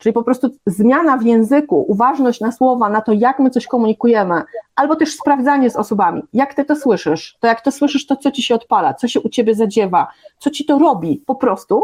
Czyli po prostu zmiana w języku, uważność na słowa, na to, jak my coś komunikujemy, albo też sprawdzanie z osobami, jak ty to słyszysz, to jak to słyszysz, to co ci się odpala, co się u ciebie zadziewa, co ci to robi po prostu.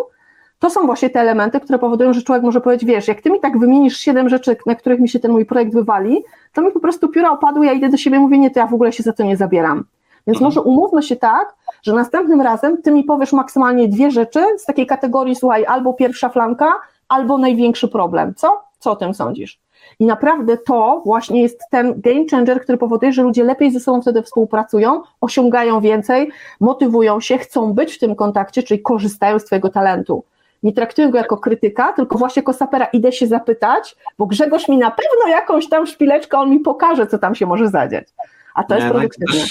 To są właśnie te elementy, które powodują, że człowiek może powiedzieć, wiesz, jak ty mi tak wymienisz siedem rzeczy, na których mi się ten mój projekt wywali, to mi po prostu pióra opadły, ja idę do siebie i mówię, nie, to ja w ogóle się za to nie zabieram. Więc mhm. może umówmy się tak, że następnym razem ty mi powiesz maksymalnie dwie rzeczy z takiej kategorii, słuchaj, albo pierwsza flanka, albo największy problem. Co? Co o tym sądzisz? I naprawdę to właśnie jest ten game changer, który powoduje, że ludzie lepiej ze sobą wtedy współpracują, osiągają więcej, motywują się, chcą być w tym kontakcie, czyli korzystają z Twojego talentu. Nie traktuję go jako krytyka, tylko właśnie jako sapera idę się zapytać, bo Grzegorz mi na pewno jakąś tam szpileczkę, on mi pokaże, co tam się może zadziać. A to Nie, jest produktywne. No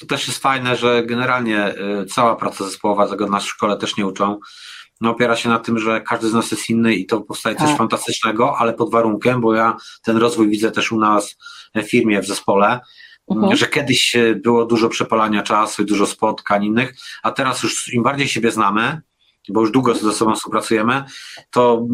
to też jest fajne, że generalnie y, cała praca zespołowa, tego nas w szkole też nie uczą, no, opiera się na tym, że każdy z nas jest inny i to powstaje coś tak. fantastycznego, ale pod warunkiem, bo ja ten rozwój widzę też u nas w firmie, w zespole, mhm. że kiedyś było dużo przepalania czasu i dużo spotkań innych, a teraz już im bardziej siebie znamy, bo już długo ze sobą współpracujemy, to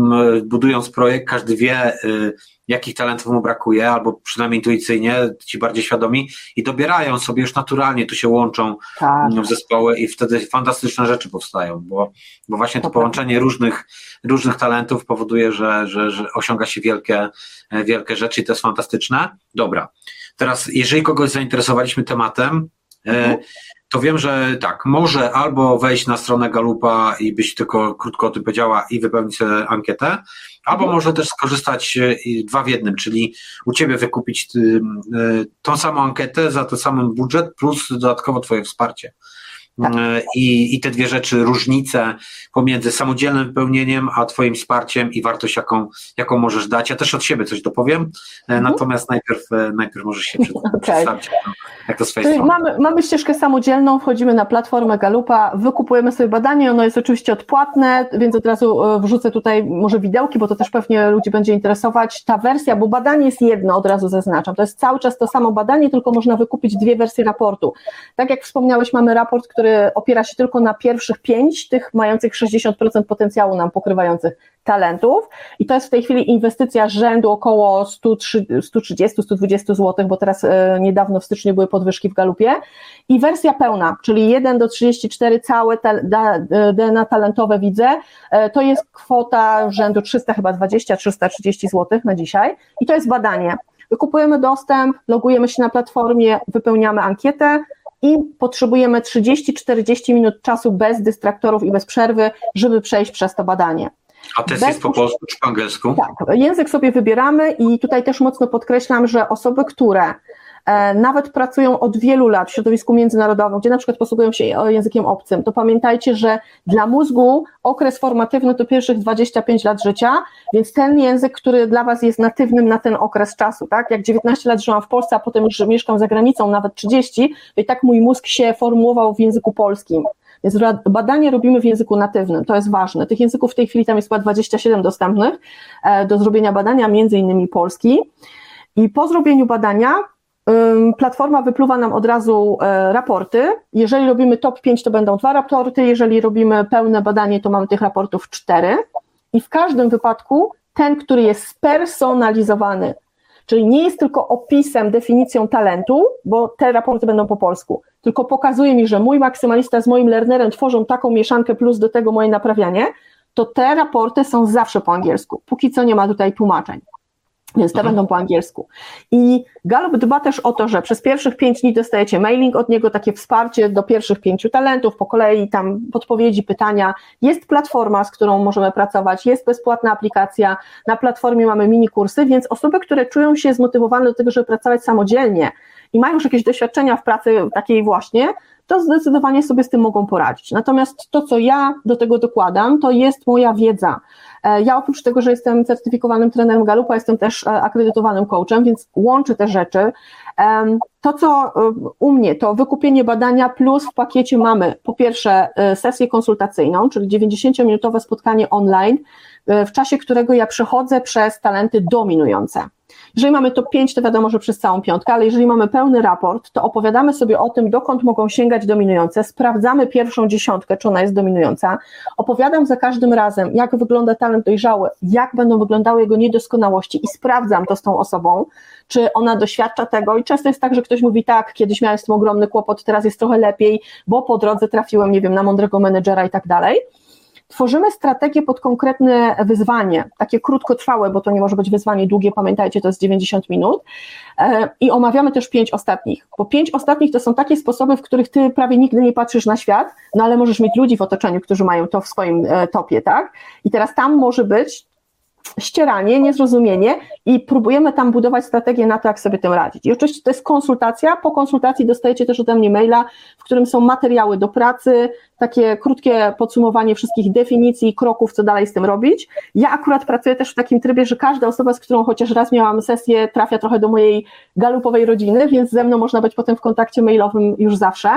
budując projekt, każdy wie, y, jakich talentów mu brakuje, albo przynajmniej intuicyjnie, ci bardziej świadomi i dobierają sobie już naturalnie, tu się łączą tak. w zespoły i wtedy fantastyczne rzeczy powstają, bo, bo właśnie to, połączenie różnych, różnych talentów powoduje, że, że, że osiąga się wielkie, wielkie rzeczy i to jest fantastyczne. Dobra, teraz jeżeli kogoś zainteresowaliśmy tematem, e, mhm to wiem, że tak, może albo wejść na stronę Galupa i być tylko krótko o tym powiedziała i wypełnić sobie ankietę, albo mhm. może też skorzystać e, dwa w jednym, czyli u Ciebie wykupić y, y, tą samą ankietę za ten sam budżet plus dodatkowo Twoje wsparcie. Tak. E, I, I te dwie rzeczy, różnice pomiędzy samodzielnym wypełnieniem, a Twoim wsparciem i wartość, jaką, jaką możesz dać. Ja też od siebie coś dopowiem, e, mhm. natomiast najpierw, e, najpierw możesz się przed, okay. przedstawić, jak to z strony. Mamy, mamy ścieżkę samodzielną, wchodzimy na platformę Galupa, wykupujemy sobie badanie, ono jest oczywiście odpłatne, więc od razu wrzucę tutaj może widełki, bo to też pewnie ludzi będzie interesować. Ta wersja, bo badanie jest jedno, od razu zaznaczam, to jest cały czas to samo badanie, tylko można wykupić dwie wersje raportu. Tak jak wspomniałeś, mamy raport, który który opiera się tylko na pierwszych pięć, tych mających 60% potencjału nam pokrywających talentów. I to jest w tej chwili inwestycja rzędu około 130-120 zł, bo teraz e, niedawno w styczniu były podwyżki w Galupie. I wersja pełna, czyli 1 do 34 całe DNA talentowe widzę, e, to jest kwota rzędu 300 chyba 20, 330 zł na dzisiaj. I to jest badanie. Wykupujemy dostęp, logujemy się na platformie, wypełniamy ankietę, i potrzebujemy 30-40 minut czasu bez dystraktorów i bez przerwy, żeby przejść przez to badanie. A test bez... jest po polsku czy po angielsku? Tak, język sobie wybieramy i tutaj też mocno podkreślam, że osoby, które nawet pracują od wielu lat w środowisku międzynarodowym, gdzie na przykład posługują się językiem obcym, to pamiętajcie, że dla mózgu okres formatywny to pierwszych 25 lat życia, więc ten język, który dla Was jest natywnym na ten okres czasu, tak? Jak 19 lat żyłam w Polsce, a potem już mieszkam za granicą, nawet 30, to i tak mój mózg się formułował w języku polskim. Więc badanie robimy w języku natywnym, to jest ważne. Tych języków w tej chwili tam jest chyba 27 dostępnych e, do zrobienia badania, między innymi polski. I po zrobieniu badania Platforma wypluwa nam od razu e, raporty. Jeżeli robimy top 5, to będą dwa raporty. Jeżeli robimy pełne badanie, to mamy tych raportów cztery. I w każdym wypadku ten, który jest spersonalizowany, czyli nie jest tylko opisem, definicją talentu, bo te raporty będą po polsku, tylko pokazuje mi, że mój maksymalista z moim learnerem tworzą taką mieszankę plus do tego moje naprawianie, to te raporty są zawsze po angielsku. Póki co nie ma tutaj tłumaczeń. Więc te mhm. będą po angielsku. I Gallup dba też o to, że przez pierwszych pięć dni dostajecie mailing od niego, takie wsparcie do pierwszych pięciu talentów, po kolei tam podpowiedzi, pytania. Jest platforma, z którą możemy pracować, jest bezpłatna aplikacja, na platformie mamy mini kursy, więc osoby, które czują się zmotywowane do tego, żeby pracować samodzielnie i mają już jakieś doświadczenia w pracy takiej właśnie, to zdecydowanie sobie z tym mogą poradzić. Natomiast to, co ja do tego dokładam, to jest moja wiedza. E, ja oprócz tego, że jestem certyfikowanym trenerem Galupa, jestem też e, akredytowanym coachem, więc łączę te rzeczy. To, co e, u mnie, to wykupienie badania, plus w pakiecie mamy po pierwsze sesję konsultacyjną, czyli 90-minutowe spotkanie online, w czasie którego ja przechodzę przez talenty dominujące. Jeżeli mamy to 5, to wiadomo, że przez całą piątkę, ale jeżeli mamy pełny raport, to opowiadamy sobie o tym, dokąd mogą sięgać dominujące, sprawdzamy pierwszą dziesiątkę, czy ona jest dominująca, opowiadam za każdym razem, jak wygląda talent dojrzały, jak będą wyglądały jego niedoskonałości i sprawdzam to z tą osobą, czy ona doświadcza tego. I często jest tak, że ktoś mówi tak, kiedyś miałem z tym ogromny kłopot, teraz jest trochę lepiej, bo po drodze trafiłem, nie wiem, na mądrego menedżera i tak dalej, Tworzymy strategię pod konkretne wyzwanie, takie krótkotrwałe, bo to nie może być wyzwanie długie, pamiętajcie, to jest 90 minut. E, I omawiamy też pięć ostatnich, bo pięć ostatnich to są takie sposoby, w których ty prawie nigdy nie patrzysz na świat, no ale możesz mieć ludzi w otoczeniu, którzy mają to w swoim e, topie, tak? I teraz tam może być ścieranie, niezrozumienie i próbujemy tam budować strategię na to, jak sobie tym radzić. I oczywiście to jest konsultacja. Po konsultacji dostajecie też ode mnie maila, w którym są materiały do pracy, takie krótkie podsumowanie wszystkich definicji, kroków, co dalej z tym robić. Ja akurat pracuję też w takim trybie, że każda osoba, z którą chociaż raz miałam sesję, trafia trochę do mojej galupowej rodziny, więc ze mną można być potem w kontakcie mailowym już zawsze.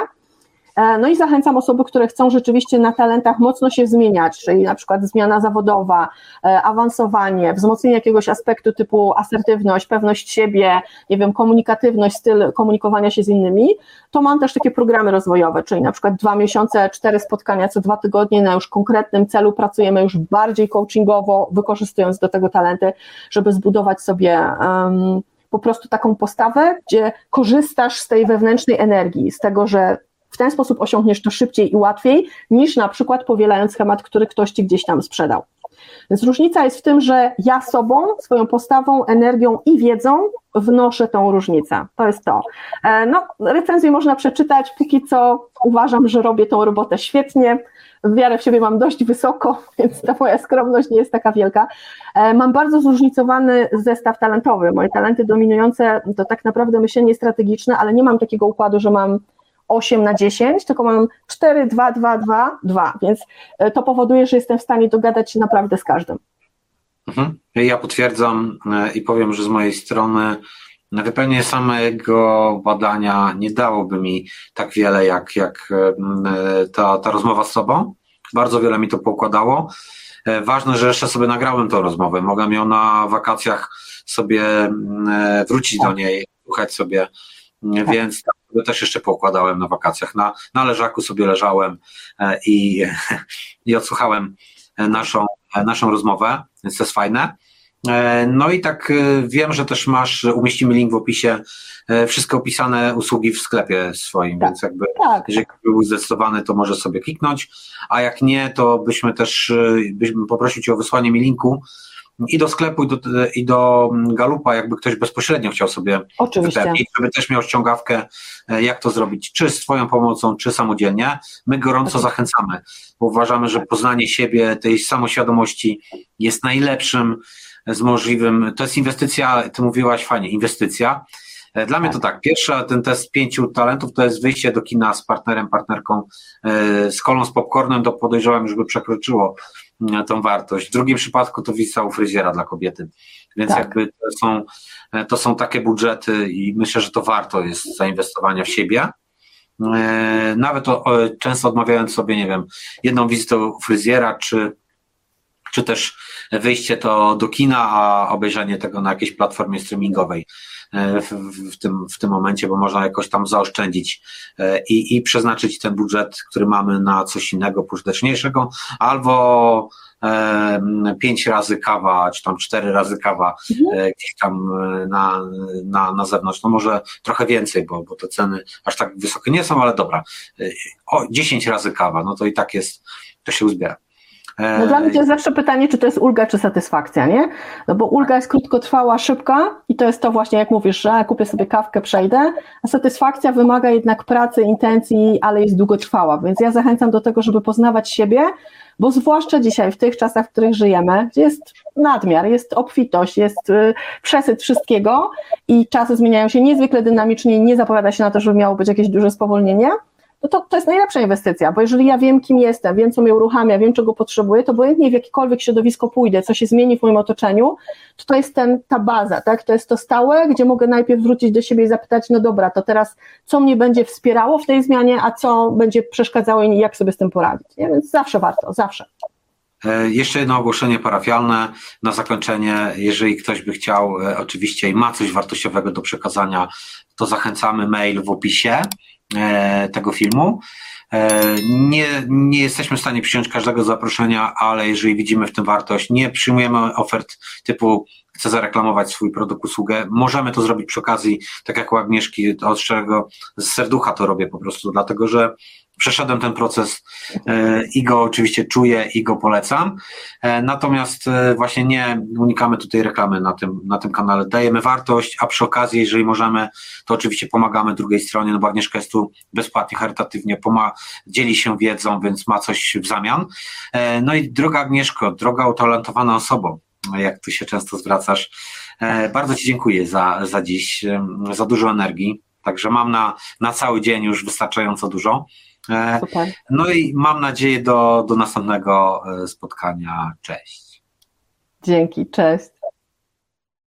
E, no i zachęcam osoby, które chcą rzeczywiście na talentach mocno się zmieniać, czyli na przykład zmiana zawodowa, e, awansowanie, wzmocnienie jakiegoś aspektu typu asertywność, pewność siebie, nie wiem, komunikatywność, styl komunikowania się z innymi, to mam też takie programy rozwojowe, czyli na przykład dwa miesiące, cztery spotkania co dwa tygodnie na już konkretnym celu, pracujemy już bardziej coachingowo, wykorzystując do tego talenty, żeby zbudować sobie um, po prostu taką postawę, gdzie korzystasz z tej wewnętrznej energii, z tego, że w ten sposób osiągniesz to szybciej i łatwiej, niż na przykład powielając schemat, który ktoś ci gdzieś tam sprzedał. Więc różnica jest w tym, że ja sobą, swoją postawą, energią i wiedzą wnoszę tą różnicę. To jest to. E, no, recenzję można przeczytać, póki co uważam, że robię tą robotę świetnie. Wiarę w siebie mam dość wysoko, więc ta moja skromność nie jest taka wielka. E, mam bardzo zróżnicowany zestaw talentowy. Moje talenty dominujące to tak naprawdę myślenie strategiczne, ale nie mam takiego układu, że mam 8 na 10, tylko mam 4, 2, 2, 2, 2, więc e, to powoduje, że jestem w stanie dogadać się naprawdę z każdym. Mhm. Ja potwierdzam e, i powiem, że z mojej strony wypełnienie samego badania nie dałoby mi tak wiele, jak, jak ta, ta rozmowa z sobą. Bardzo wiele mi to pokładało. E, ważne, że jeszcze sobie nagrałem tą rozmowę. Mogę ją na wakacjach sobie wrócić do niej, słuchać sobie, tak. więc sobie też jeszcze pokładałem na wakacjach. Na, na leżaku sobie leżałem e, i, i odsłuchałem naszą, naszą rozmowę, więc to jest fajne. E, no i tak e, wiem, że też masz, umieścimy link w opisie, e, wszystkie opisane usługi w sklepie swoim, tak, więc jakby tak. jeżeli był zdecydowany, to może sobie kliknąć, a jak nie, to byśmy też, byśmy poprosił Cię o wysłanie mi linku i do sklepu, i do, i do Galupa, jakby ktoś bezpośrednio chciał sobie wypełnić, żeby też miał ściągawkę, jak to zrobić, czy z Twoją pomocą, czy samodzielnie. My gorąco tak. zachęcamy, bo uważamy, że poznanie siebie, tej samoświadomości jest najlepszym z możliwym, to jest inwestycja, ty mówiłaś fajnie, inwestycja. E, dla mnie to tak, pierwsza, ten test pięciu talentów to jest wyjście do kina z partnerem, partnerką, e, z kolą z popcornem, to podejrzewam, żeby przekroczyło mm, tą wartość. W drugim przypadku to wizyta u fryzjera dla kobiety. Więc tak. jakby to są, e, to są takie budżety i myślę, że to warto jest zainwestowania w siebie. Nawet o, często odmawiając sobie, nie wiem, jedną wizytę u fryzjera, czy czy też wyjście to do kina, a obejrzenie tego na jakiejś platformie streamingowej e, w, w, tym, w tym momencie, bo można jakoś tam zaoszczędzić e, i, i przeznaczyć ten budżet, który mamy na coś innego, pożyteczniejszego, albo e, pięć razy kawa, czy tam cztery razy kawa mhm. gdzieś tam na, na, na zewnątrz. No może trochę więcej, bo, bo te ceny aż tak wysokie nie są, ale dobra. O, dziesięć razy kawa, no to i tak jest, to się uzbiera. No dla mnie to jest zawsze pytanie, czy to jest ulga, czy satysfakcja, nie? No bo ulga jest krótkotrwała, szybka i to jest to właśnie, jak mówisz, że kupię sobie kawkę, przejdę, a satysfakcja wymaga jednak pracy, intencji, ale jest długotrwała, więc ja zachęcam do tego, żeby poznawać siebie, bo zwłaszcza dzisiaj, w tych czasach, w których żyjemy, gdzie jest nadmiar, jest obfitość, jest y, przesyt wszystkiego i czasy zmieniają się niezwykle dynamicznie nie zapowiada się na to, żeby miało być jakieś duże spowolnienie, no to, to jest najlepsza inwestycja, bo jeżeli ja wiem, kim jestem, wiem, co mnie uruchamia, wiem, czego potrzebuję, to obojętnie w jakiekolwiek środowisko pójdę, co się zmieni w moim otoczeniu, to to jest ten, ta baza, tak? To jest to stałe, gdzie mogę najpierw wrócić do siebie i zapytać, no dobra, to teraz co mnie będzie wspierało w tej zmianie, a co będzie przeszkadzało i jak sobie z tym poradzić, nie? Więc zawsze warto, zawsze. E, jeszcze jedno ogłoszenie parafialne na zakończenie. Jeżeli ktoś by chciał, e, oczywiście i ma coś wartościowego do przekazania, to zachęcamy mail w opisie. E, tego filmu. E, nie, nie jesteśmy w stanie przyjąć każdego zaproszenia, ale jeżeli widzimy w tym wartość, nie przyjmujemy ofert typu chcę zareklamować swój produkt, usługę. Możemy to zrobić przy okazji, tak jak u Agnieszki, od szczerego z serducha to robię po prostu, dlatego że przeszedłem ten proces e, i go oczywiście czuję i go polecam. E, natomiast e, właśnie nie unikamy tutaj reklamy na tym, na tym kanale. Dajemy wartość, a przy okazji, jeżeli możemy, to oczywiście pomagamy drugiej stronie, no bo Agnieszka jest tu bezpłatnie, charytatywnie, pomaga, dzieli się wiedzą, więc ma coś w zamian. No i droga Agnieszko, droga utalentowana osobą, jak tu się często zwracasz, bardzo Ci dziękuję za, za dziś, za dużo energii. Także mam na, na cały dzień już wystarczająco dużo. Super. No i mam nadzieję do, do następnego e, spotkania. Cześć. Dzięki, cześć.